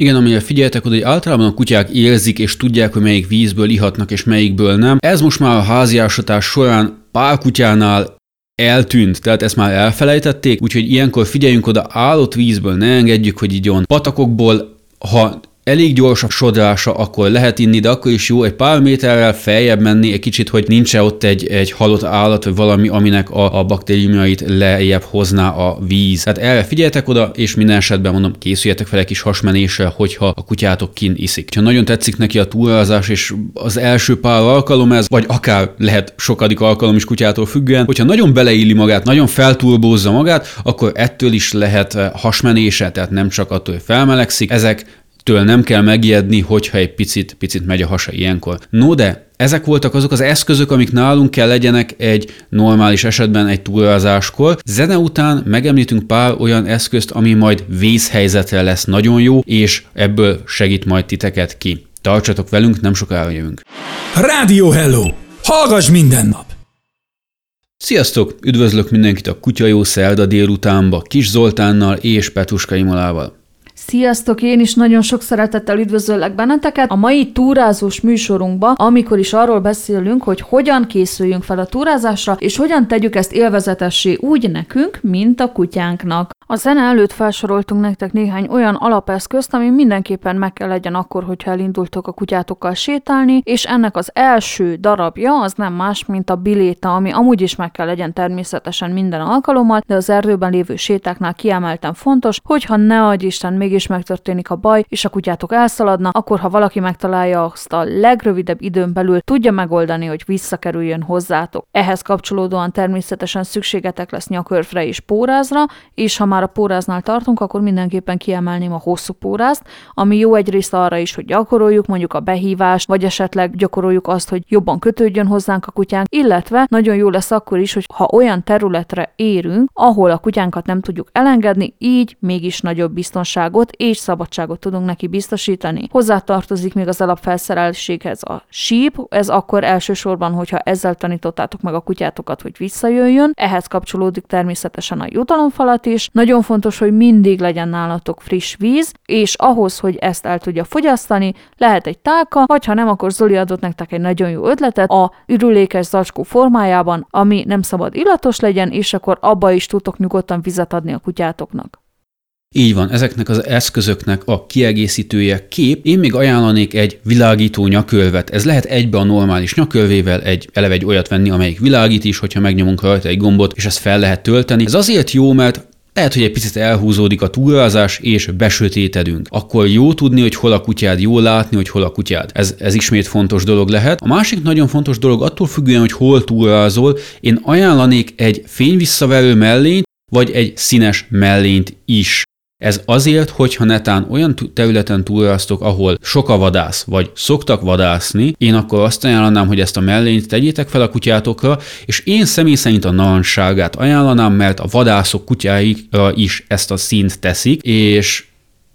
Igen, amire figyeltek oda, hogy általában a kutyák érzik és tudják, hogy melyik vízből ihatnak és melyikből nem. Ez most már a háziásatás során pár kutyánál eltűnt, tehát ezt már elfelejtették, úgyhogy ilyenkor figyeljünk oda, állott vízből ne engedjük, hogy igyon. Patakokból, ha elég gyors a sodrása, akkor lehet inni, de akkor is jó egy pár méterrel feljebb menni, egy kicsit, hogy nincs ott egy, egy halott állat, vagy valami, aminek a, a baktériumait lejjebb hozná a víz. Tehát erre figyeljetek oda, és minden esetben mondom, készüljetek fel egy kis hasmenéssel, hogyha a kutyátok kin iszik. Ha nagyon tetszik neki a túrázás, és az első pár alkalom ez, vagy akár lehet sokadik alkalom is kutyától függően, hogyha nagyon beleilli magát, nagyon felturbózza magát, akkor ettől is lehet hasmenése, tehát nem csak attól, hogy felmelegszik. Ezek től nem kell megijedni, hogyha egy picit, picit megy a hasa ilyenkor. No de, ezek voltak azok az eszközök, amik nálunk kell legyenek egy normális esetben egy túrázáskor. Zene után megemlítünk pár olyan eszközt, ami majd vészhelyzetre lesz nagyon jó, és ebből segít majd titeket ki. Tartsatok velünk, nem sokára jövünk. Rádió Hello! Hallgass minden nap! Sziasztok! Üdvözlök mindenkit a Kutya Jó Szerda délutánba Kis Zoltánnal és Petruska Imolával. Sziasztok, én is nagyon sok szeretettel üdvözöllek benneteket a mai túrázós műsorunkba, amikor is arról beszélünk, hogy hogyan készüljünk fel a túrázásra, és hogyan tegyük ezt élvezetessé úgy nekünk, mint a kutyánknak. A zene előtt felsoroltunk nektek néhány olyan alapeszközt, ami mindenképpen meg kell legyen akkor, hogyha elindultok a kutyátokkal sétálni, és ennek az első darabja az nem más, mint a biléta, ami amúgy is meg kell legyen természetesen minden alkalommal, de az erdőben lévő sétáknál kiemelten fontos, hogyha ne adj Isten mégis megtörténik a baj, és a kutyátok elszaladna, akkor ha valaki megtalálja azt a legrövidebb időn belül, tudja megoldani, hogy visszakerüljön hozzátok. Ehhez kapcsolódóan természetesen szükségetek lesz nyakörfre és pórázra, és ha már a póráznál tartunk, akkor mindenképpen kiemelném a hosszú pórázt, ami jó egyrészt arra is, hogy gyakoroljuk mondjuk a behívást, vagy esetleg gyakoroljuk azt, hogy jobban kötődjön hozzánk a kutyánk, illetve nagyon jó lesz akkor is, hogy ha olyan területre érünk, ahol a kutyánkat nem tudjuk elengedni, így mégis nagyobb biztonságot és szabadságot tudunk neki biztosítani. Hozzá tartozik még az alapfelszereltséghez a síp, ez akkor elsősorban, hogyha ezzel tanítottátok meg a kutyátokat, hogy visszajöjjön. Ehhez kapcsolódik természetesen a jutalomfalat is. Nagyon fontos, hogy mindig legyen nálatok friss víz, és ahhoz, hogy ezt el tudja fogyasztani, lehet egy tálka, vagy ha nem, akkor Zoli adott nektek egy nagyon jó ötletet a ürülékes zacskó formájában, ami nem szabad illatos legyen, és akkor abba is tudtok nyugodtan vizet adni a kutyátoknak. Így van, ezeknek az eszközöknek a kiegészítője kép. Én még ajánlanék egy világító nyakölvet. Ez lehet egybe a normális nyakölvével, egy, eleve egy olyat venni, amelyik világít is, hogyha megnyomunk rajta egy gombot, és ezt fel lehet tölteni. Ez azért jó, mert lehet, hogy egy picit elhúzódik a túrázás, és besötétedünk. Akkor jó tudni, hogy hol a kutyád, jó látni, hogy hol a kutyád. Ez, ez ismét fontos dolog lehet. A másik nagyon fontos dolog attól függően, hogy hol túrázol, én ajánlanék egy fényvisszaverő mellényt, vagy egy színes mellényt is. Ez azért, hogyha netán olyan területen túlrasztok, ahol sok a vadász, vagy szoktak vadászni, én akkor azt ajánlanám, hogy ezt a mellényt tegyétek fel a kutyátokra, és én személy szerint a narancságát ajánlanám, mert a vadászok kutyáikra is ezt a színt teszik, és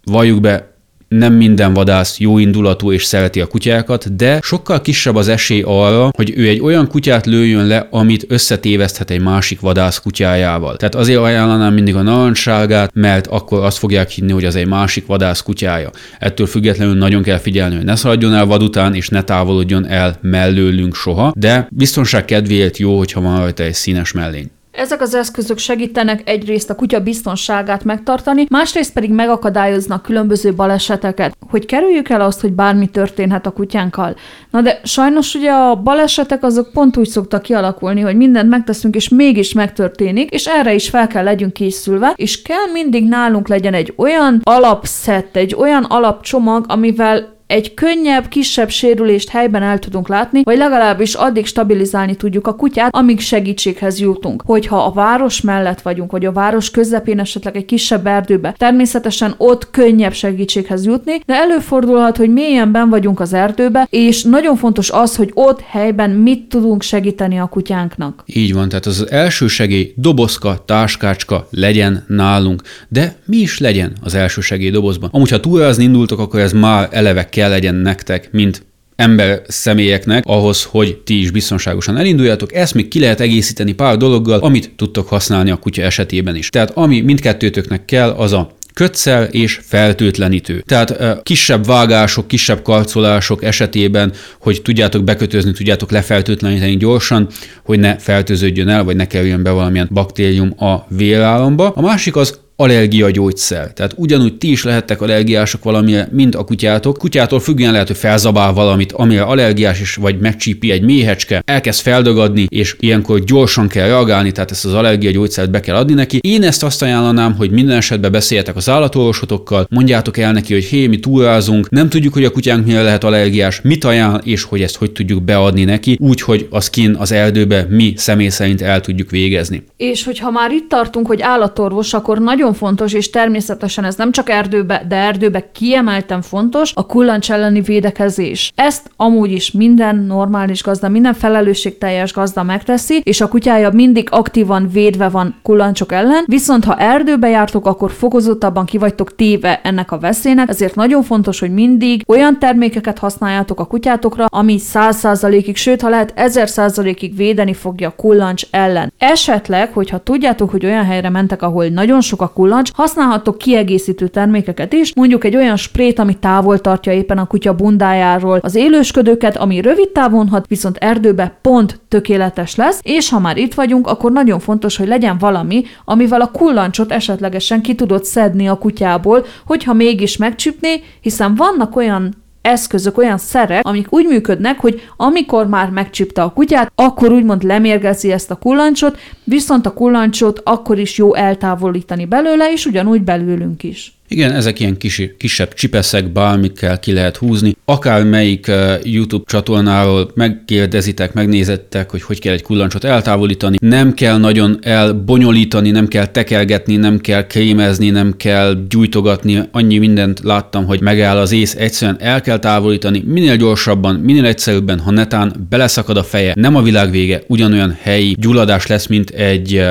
valljuk be, nem minden vadász jó indulatú és szereti a kutyákat, de sokkal kisebb az esély arra, hogy ő egy olyan kutyát lőjön le, amit összetéveszthet egy másik vadász kutyájával. Tehát azért ajánlanám mindig a narancságát, mert akkor azt fogják hinni, hogy az egy másik vadász kutyája. Ettől függetlenül nagyon kell figyelni, hogy ne szaladjon el vad után, és ne távolodjon el mellőlünk soha, de biztonság kedvéért jó, hogyha van rajta egy színes mellény. Ezek az eszközök segítenek egyrészt a kutya biztonságát megtartani, másrészt pedig megakadályoznak különböző baleseteket, hogy kerüljük el azt, hogy bármi történhet a kutyánkkal. Na de sajnos ugye a balesetek azok pont úgy szoktak kialakulni, hogy mindent megteszünk, és mégis megtörténik, és erre is fel kell legyünk készülve, és kell mindig nálunk legyen egy olyan alapszett, egy olyan alapcsomag, amivel egy könnyebb, kisebb sérülést helyben el tudunk látni, vagy legalábbis addig stabilizálni tudjuk a kutyát, amíg segítséghez jutunk. Hogyha a város mellett vagyunk, vagy a város közepén esetleg egy kisebb erdőbe, természetesen ott könnyebb segítséghez jutni, de előfordulhat, hogy mélyen ben vagyunk az erdőbe, és nagyon fontos az, hogy ott helyben mit tudunk segíteni a kutyánknak. Így van, tehát az első segély dobozka, táskácska legyen nálunk, de mi is legyen az első segély dobozban. Amúgy, ha túrázni indultok, akkor ez már eleve kell legyen nektek, mint ember személyeknek ahhoz, hogy ti is biztonságosan elinduljatok. Ezt még ki lehet egészíteni pár dologgal, amit tudtok használni a kutya esetében is. Tehát ami mindkettőtöknek kell, az a kötszel és feltőtlenítő. Tehát kisebb vágások, kisebb karcolások esetében, hogy tudjátok bekötözni, tudjátok lefeltőtleníteni gyorsan, hogy ne fertőződjön el, vagy ne kerüljön be valamilyen baktérium a vérállamba. A másik az allergia gyógyszer. Tehát ugyanúgy ti is lehettek allergiások valamire, mint a kutyátok. Kutyától függően lehet, hogy felzabál valamit, amire allergiás is, vagy megcsípi egy méhecske, elkezd feldagadni, és ilyenkor gyorsan kell reagálni, tehát ezt az allergia gyógyszert be kell adni neki. Én ezt azt ajánlanám, hogy minden esetben beszéljetek az állatorvosotokkal, mondjátok el neki, hogy hé, mi túrázunk, nem tudjuk, hogy a kutyánk mire lehet allergiás, mit ajánl, és hogy ezt hogy tudjuk beadni neki, úgy, hogy az kin az erdőbe mi személy szerint el tudjuk végezni. És hogyha már itt tartunk, hogy állatorvos, akkor nagyon nagyon fontos, és természetesen ez nem csak erdőbe, de erdőbe kiemelten fontos, a kullancs elleni védekezés. Ezt amúgy is minden normális gazda, minden felelősségteljes gazda megteszi, és a kutyája mindig aktívan védve van kullancsok ellen, viszont ha erdőbe jártok, akkor fokozottabban kivagytok téve ennek a veszélynek, ezért nagyon fontos, hogy mindig olyan termékeket használjátok a kutyátokra, ami 100%-ig, sőt, ha lehet 1000%-ig védeni fogja a kullancs ellen. Esetleg, hogyha tudjátok, hogy olyan helyre mentek, ahol nagyon sok a kullancs, használhatok kiegészítő termékeket is, mondjuk egy olyan sprét, ami távol tartja éppen a kutya bundájáról az élősködőket, ami rövid távon hat, viszont erdőbe pont tökéletes lesz, és ha már itt vagyunk, akkor nagyon fontos, hogy legyen valami, amivel a kullancsot esetlegesen ki tudod szedni a kutyából, hogyha mégis megcsüpné, hiszen vannak olyan eszközök, olyan szerek, amik úgy működnek, hogy amikor már megcsipte a kutyát, akkor úgymond lemérgezi ezt a kullancsot, viszont a kullancsot akkor is jó eltávolítani belőle, és ugyanúgy belőlünk is. Igen, ezek ilyen kis, kisebb csipeszek, bármikkel ki lehet húzni. Akármelyik uh, YouTube csatornáról megkérdezitek, megnézettek, hogy hogy kell egy kullancsot eltávolítani. Nem kell nagyon elbonyolítani, nem kell tekergetni, nem kell krémezni, nem kell gyújtogatni. Annyi mindent láttam, hogy megáll az ész, egyszerűen el kell távolítani, minél gyorsabban, minél egyszerűbben, ha netán beleszakad a feje, nem a világ vége, ugyanolyan helyi gyulladás lesz, mint egy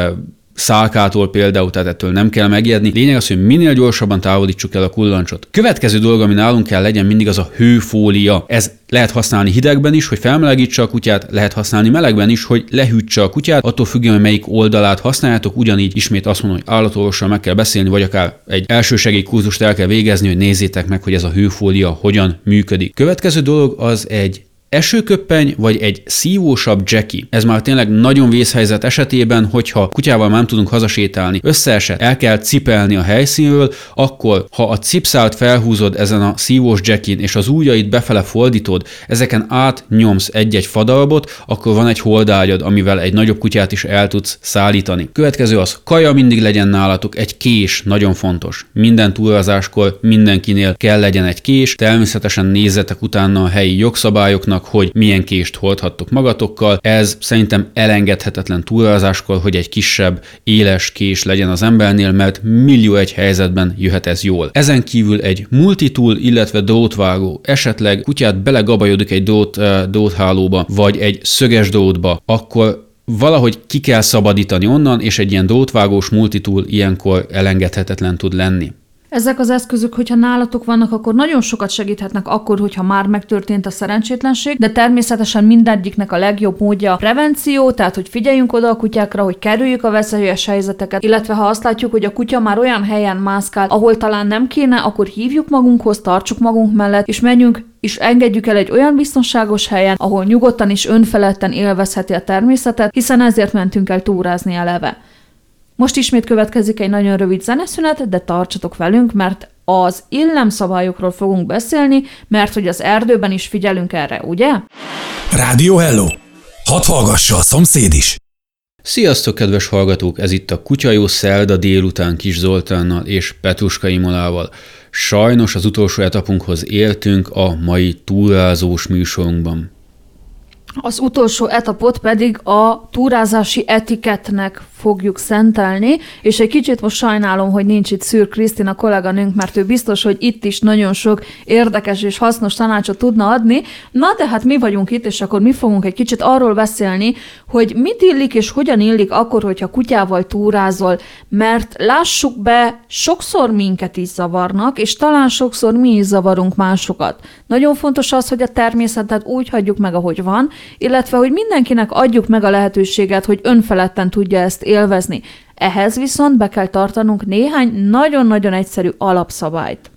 szálkától például, tehát ettől nem kell megijedni. Lényeg az, hogy minél gyorsabban távolítsuk el a kullancsot. Következő dolog, ami nálunk kell legyen mindig az a hőfólia. Ez lehet használni hidegben is, hogy felmelegítse a kutyát, lehet használni melegben is, hogy lehűtse a kutyát, attól függően, hogy melyik oldalát használjátok, ugyanígy ismét azt mondom, hogy állatorvossal meg kell beszélni, vagy akár egy elsősegély kurzust el kell végezni, hogy nézzétek meg, hogy ez a hőfólia hogyan működik. Következő dolog az egy esőköppeny vagy egy szívósabb Jackie. Ez már tényleg nagyon vészhelyzet esetében, hogyha kutyával nem tudunk hazasétálni, összeesett, el kell cipelni a helyszínről, akkor ha a cipszált felhúzod ezen a szívós Jackin és az ujjait befele fordítod, ezeken átnyomsz egy-egy fadalbot, akkor van egy holdágyad, amivel egy nagyobb kutyát is el tudsz szállítani. Következő az, kaja mindig legyen nálatok, egy kés, nagyon fontos. Minden túrazáskor mindenkinél kell legyen egy kés, természetesen nézzetek utána a helyi jogszabályoknak, hogy milyen kést hordhattok magatokkal. Ez szerintem elengedhetetlen túrazáskor, hogy egy kisebb, éles kés legyen az embernél, mert millió egy helyzetben jöhet ez jól. Ezen kívül egy multitool, illetve drótvágó, esetleg kutyát belegabajodik egy drót, dróthálóba, vagy egy szöges drótba, akkor valahogy ki kell szabadítani onnan, és egy ilyen drótvágós multitool ilyenkor elengedhetetlen tud lenni. Ezek az eszközök, hogyha nálatok vannak, akkor nagyon sokat segíthetnek akkor, hogyha már megtörtént a szerencsétlenség, de természetesen mindegyiknek a legjobb módja a prevenció, tehát hogy figyeljünk oda a kutyákra, hogy kerüljük a veszélyes helyzeteket, illetve ha azt látjuk, hogy a kutya már olyan helyen mászkál, ahol talán nem kéne, akkor hívjuk magunkhoz, tartsuk magunk mellett, és menjünk és engedjük el egy olyan biztonságos helyen, ahol nyugodtan és önfeledten élvezheti a természetet, hiszen ezért mentünk el túrázni eleve. Most ismét következik egy nagyon rövid zeneszünet, de tartsatok velünk, mert az illemszabályokról fogunk beszélni, mert hogy az erdőben is figyelünk erre, ugye? Rádió Hello! Hadd hallgassa a szomszéd is! Sziasztok, kedves hallgatók! Ez itt a Kutyajó Szerda délután Kis Zoltánnal és Petruska Imolával. Sajnos az utolsó etapunkhoz éltünk a mai túrázós műsorunkban. Az utolsó etapot pedig a túrázási etiketnek fogjuk szentelni, és egy kicsit most sajnálom, hogy nincs itt Szűr Krisztina kolléganőnk, mert ő biztos, hogy itt is nagyon sok érdekes és hasznos tanácsot tudna adni. Na, de hát mi vagyunk itt, és akkor mi fogunk egy kicsit arról beszélni, hogy mit illik és hogyan illik akkor, hogyha kutyával túrázol, mert lássuk be, sokszor minket is zavarnak, és talán sokszor mi is zavarunk másokat. Nagyon fontos az, hogy a természetet úgy hagyjuk meg, ahogy van, illetve hogy mindenkinek adjuk meg a lehetőséget, hogy önfeledten tudja ezt élvezni. Ehhez viszont be kell tartanunk néhány nagyon-nagyon egyszerű alapszabályt.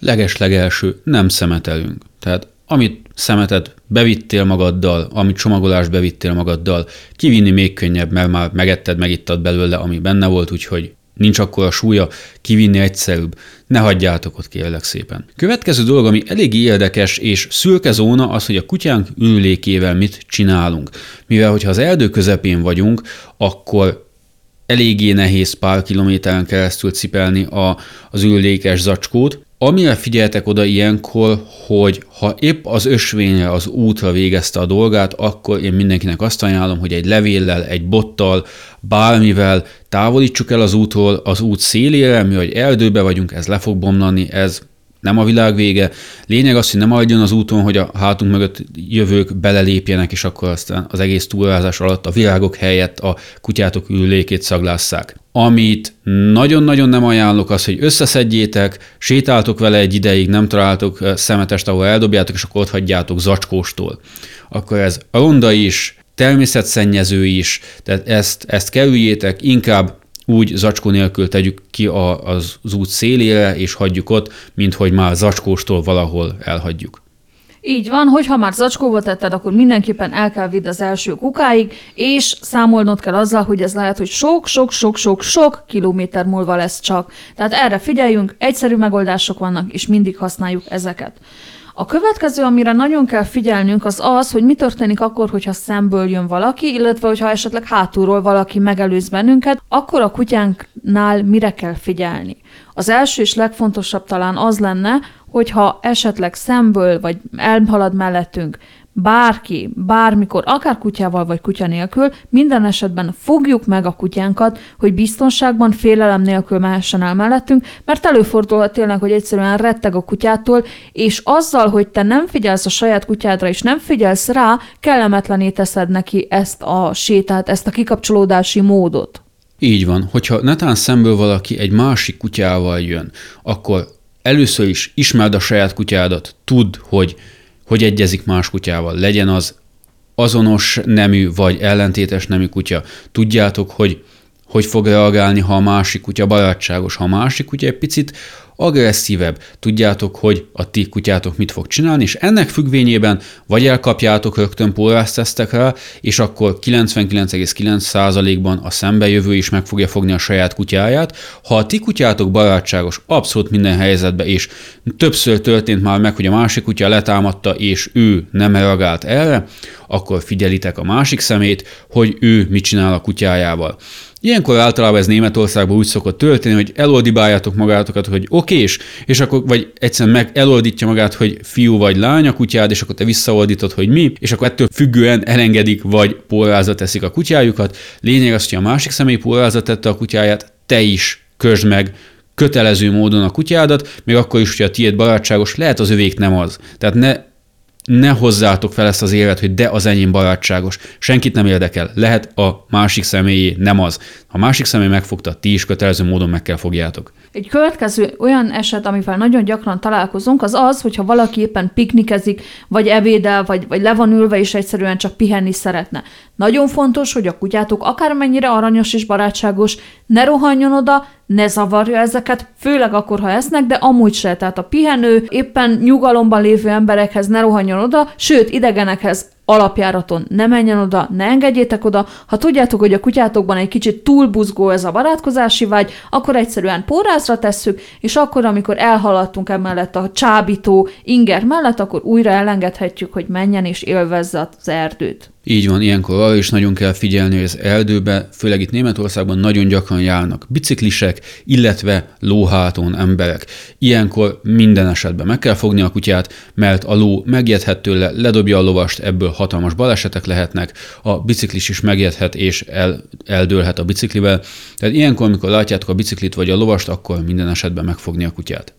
Leges-legelső, nem szemetelünk. Tehát amit szemetet bevittél magaddal, amit csomagolást bevittél magaddal, kivinni még könnyebb, mert már megetted, megittad belőle, ami benne volt, úgyhogy nincs akkor a súlya, kivinni egyszerűbb. Ne hagyjátok ott, kérlek szépen. Következő dolog, ami elég érdekes és szürke zóna, az, hogy a kutyánk ürülékével mit csinálunk. Mivel, hogyha az erdő közepén vagyunk, akkor eléggé nehéz pár kilométeren keresztül cipelni a, az ürülékes zacskót, Amire figyeltek oda ilyenkor, hogy ha épp az ösvényre, az útra végezte a dolgát, akkor én mindenkinek azt ajánlom, hogy egy levéllel, egy bottal, bármivel távolítsuk el az útról az út szélére, mi hogy erdőbe vagyunk, ez le fog bomlani, ez nem a világ vége. Lényeg az, hogy nem adjon az úton, hogy a hátunk mögött jövők belelépjenek, és akkor aztán az egész túrázás alatt a virágok helyett a kutyátok ülékét szaglásszák. Amit nagyon-nagyon nem ajánlok az, hogy összeszedjétek, sétáltok vele egy ideig, nem találtok szemetest, ahol eldobjátok, és akkor ott hagyjátok zacskóstól. Akkor ez ronda is, természetszennyező is, tehát ezt, ezt kerüljétek, inkább úgy zacskó nélkül tegyük ki a, az, út szélére, és hagyjuk ott, mint hogy már zacskóstól valahol elhagyjuk. Így van, hogyha már zacskóba tetted, akkor mindenképpen el kell vidd az első kukáig, és számolnod kell azzal, hogy ez lehet, hogy sok-sok-sok-sok-sok kilométer múlva lesz csak. Tehát erre figyeljünk, egyszerű megoldások vannak, és mindig használjuk ezeket. A következő, amire nagyon kell figyelnünk, az az, hogy mi történik akkor, hogyha szemből jön valaki, illetve hogyha esetleg hátulról valaki megelőz bennünket, akkor a kutyánknál mire kell figyelni. Az első és legfontosabb talán az lenne, hogyha esetleg szemből vagy elhalad mellettünk bárki, bármikor, akár kutyával vagy kutya nélkül, minden esetben fogjuk meg a kutyánkat, hogy biztonságban, félelem nélkül mehessen el mellettünk, mert előfordulhat tényleg, hogy egyszerűen retteg a kutyától, és azzal, hogy te nem figyelsz a saját kutyádra, és nem figyelsz rá, kellemetlené teszed neki ezt a sétát, ezt a kikapcsolódási módot. Így van, hogyha netán szemből valaki egy másik kutyával jön, akkor először is ismerd a saját kutyádat, tudd, hogy hogy egyezik más kutyával. Legyen az azonos nemű vagy ellentétes nemű kutya. Tudjátok, hogy hogy fog reagálni, ha a másik kutya barátságos, ha a másik kutya egy picit agresszívebb, tudjátok, hogy a ti kutyátok mit fog csinálni, és ennek függvényében vagy elkapjátok rögtön rá, és akkor 99,9%-ban a szembejövő is meg fogja fogni a saját kutyáját. Ha a ti kutyátok barátságos abszolút minden helyzetben, és többször történt már meg, hogy a másik kutya letámadta, és ő nem reagált erre, akkor figyelitek a másik szemét, hogy ő mit csinál a kutyájával. Ilyenkor általában ez Németországban úgy szokott történni, hogy eloldibáljátok magátokat, hogy okés, és akkor vagy egyszerűen meg eloldítja magát, hogy fiú vagy lány a kutyád, és akkor te visszaoldítod, hogy mi, és akkor ettől függően elengedik, vagy pólrázat teszik a kutyájukat. Lényeg az, hogy a másik személy pólrázat tette a kutyáját, te is közd meg kötelező módon a kutyádat, még akkor is, hogyha a tiéd barátságos, lehet az övék nem az. Tehát ne ne hozzátok fel ezt az évet, hogy de az enyém barátságos. Senkit nem érdekel. Lehet a másik személyé, nem az. Ha a másik személy megfogta, ti is kötelező módon meg kell fogjátok. Egy következő olyan eset, amivel nagyon gyakran találkozunk, az az, hogyha valaki éppen piknikezik, vagy ebédel, vagy, vagy le van ülve, és egyszerűen csak pihenni szeretne. Nagyon fontos, hogy a kutyátok akármennyire aranyos és barátságos, ne rohanjon oda, ne zavarja ezeket, főleg akkor, ha esznek, de amúgy se. Tehát a pihenő, éppen nyugalomban lévő emberekhez ne rohanjon oda, sőt, idegenekhez alapjáraton ne menjen oda, ne engedjétek oda. Ha tudjátok, hogy a kutyátokban egy kicsit túl ez a barátkozási vágy, akkor egyszerűen pórázra tesszük, és akkor, amikor elhaladtunk emellett a csábító inger mellett, akkor újra elengedhetjük, hogy menjen és élvezze az erdőt. Így van, ilyenkor arra is nagyon kell figyelni, hogy az erdőbe, főleg itt Németországban nagyon gyakran járnak biciklisek, illetve lóháton emberek. Ilyenkor minden esetben meg kell fogni a kutyát, mert a ló megjedhet tőle, ledobja a lovast, ebből hatalmas balesetek lehetnek, a biciklis is megjedhet és el, eldőlhet a biciklivel. Tehát ilyenkor, amikor látjátok a biciklit vagy a lovast, akkor minden esetben megfogni a kutyát.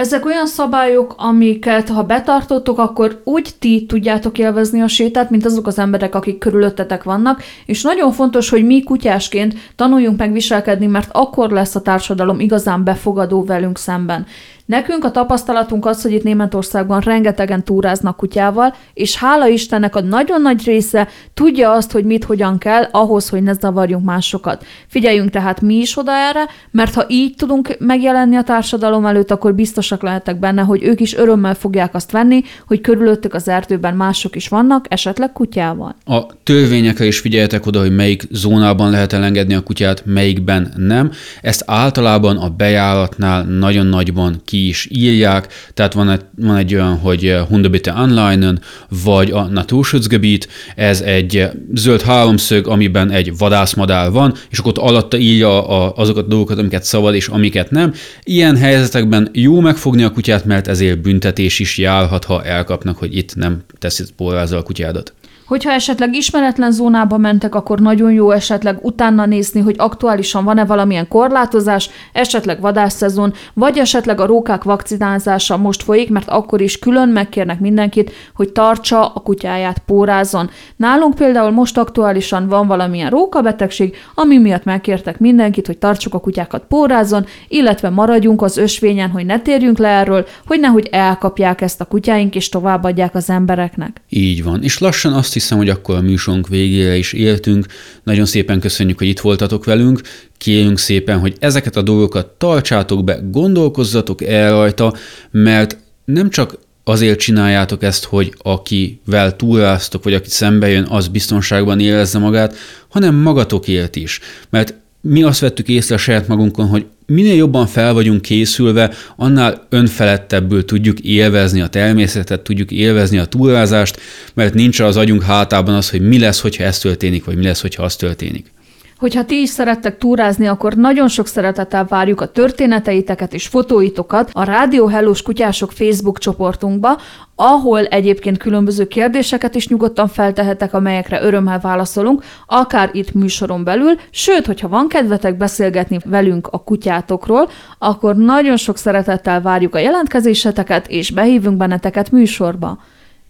Ezek olyan szabályok, amiket ha betartottok, akkor úgy ti tudjátok élvezni a sétát, mint azok az emberek, akik körülöttetek vannak, és nagyon fontos, hogy mi kutyásként tanuljunk meg viselkedni, mert akkor lesz a társadalom igazán befogadó velünk szemben. Nekünk a tapasztalatunk az, hogy itt Németországban rengetegen túráznak kutyával, és hála Istennek a nagyon nagy része tudja azt, hogy mit hogyan kell ahhoz, hogy ne zavarjunk másokat. Figyeljünk tehát mi is oda erre, mert ha így tudunk megjelenni a társadalom előtt, akkor biztosak lehetek benne, hogy ők is örömmel fogják azt venni, hogy körülöttük az erdőben mások is vannak, esetleg kutyával. A törvényekre is figyeljetek oda, hogy melyik zónában lehet elengedni a kutyát, melyikben nem. Ezt általában a bejáratnál nagyon nagyban ki is írják, tehát van egy, van egy olyan, hogy eh, Hundebitte Anleinen, vagy a Naturschutzgebiet, ez egy eh, zöld háromszög, amiben egy vadászmadár van, és akkor ott alatta írja a, azokat a dolgokat, amiket szabad, és amiket nem. Ilyen helyzetekben jó megfogni a kutyát, mert ezért büntetés is járhat, ha elkapnak, hogy itt nem teszi porrázza a kutyádat. Hogyha esetleg ismeretlen zónába mentek, akkor nagyon jó esetleg utána nézni, hogy aktuálisan van-e valamilyen korlátozás, esetleg vadászszezon, vagy esetleg a rókák vakcinázása most folyik, mert akkor is külön megkérnek mindenkit, hogy tartsa a kutyáját pórázon. Nálunk például most aktuálisan van valamilyen rókabetegség, ami miatt megkértek mindenkit, hogy tartsuk a kutyákat pórázon, illetve maradjunk az ösvényen, hogy ne térjünk le erről, hogy nehogy elkapják ezt a kutyáink és továbbadják az embereknek. Így van, és lassan azt hiszem, hogy akkor a műsorunk végére is éltünk. Nagyon szépen köszönjük, hogy itt voltatok velünk. Kérjünk szépen, hogy ezeket a dolgokat tartsátok be, gondolkozzatok el rajta, mert nem csak azért csináljátok ezt, hogy akivel túlráztok, vagy aki szembe jön, az biztonságban érezze magát, hanem magatokért is. Mert mi azt vettük észre saját magunkon, hogy minél jobban fel vagyunk készülve, annál önfelettebbül tudjuk élvezni a természetet, tudjuk élvezni a túrázást, mert nincs az agyunk hátában az, hogy mi lesz, hogyha ez történik, vagy mi lesz, hogyha az történik. Hogyha ti is szerettek túrázni, akkor nagyon sok szeretettel várjuk a történeteiteket és fotóitokat a Rádió Hellós Kutyások Facebook csoportunkba, ahol egyébként különböző kérdéseket is nyugodtan feltehetek, amelyekre örömmel válaszolunk, akár itt műsoron belül, sőt, hogyha van kedvetek beszélgetni velünk a kutyátokról, akkor nagyon sok szeretettel várjuk a jelentkezéseteket, és behívunk benneteket műsorba.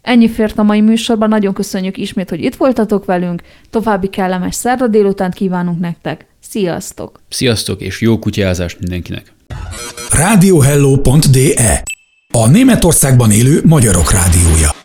Ennyi fért a mai műsorban, nagyon köszönjük ismét, hogy itt voltatok velünk, további kellemes szerda délután kívánunk nektek. Sziasztok! Sziasztok, és jó kutyázást mindenkinek! Radiohello.de A Németországban élő magyarok rádiója.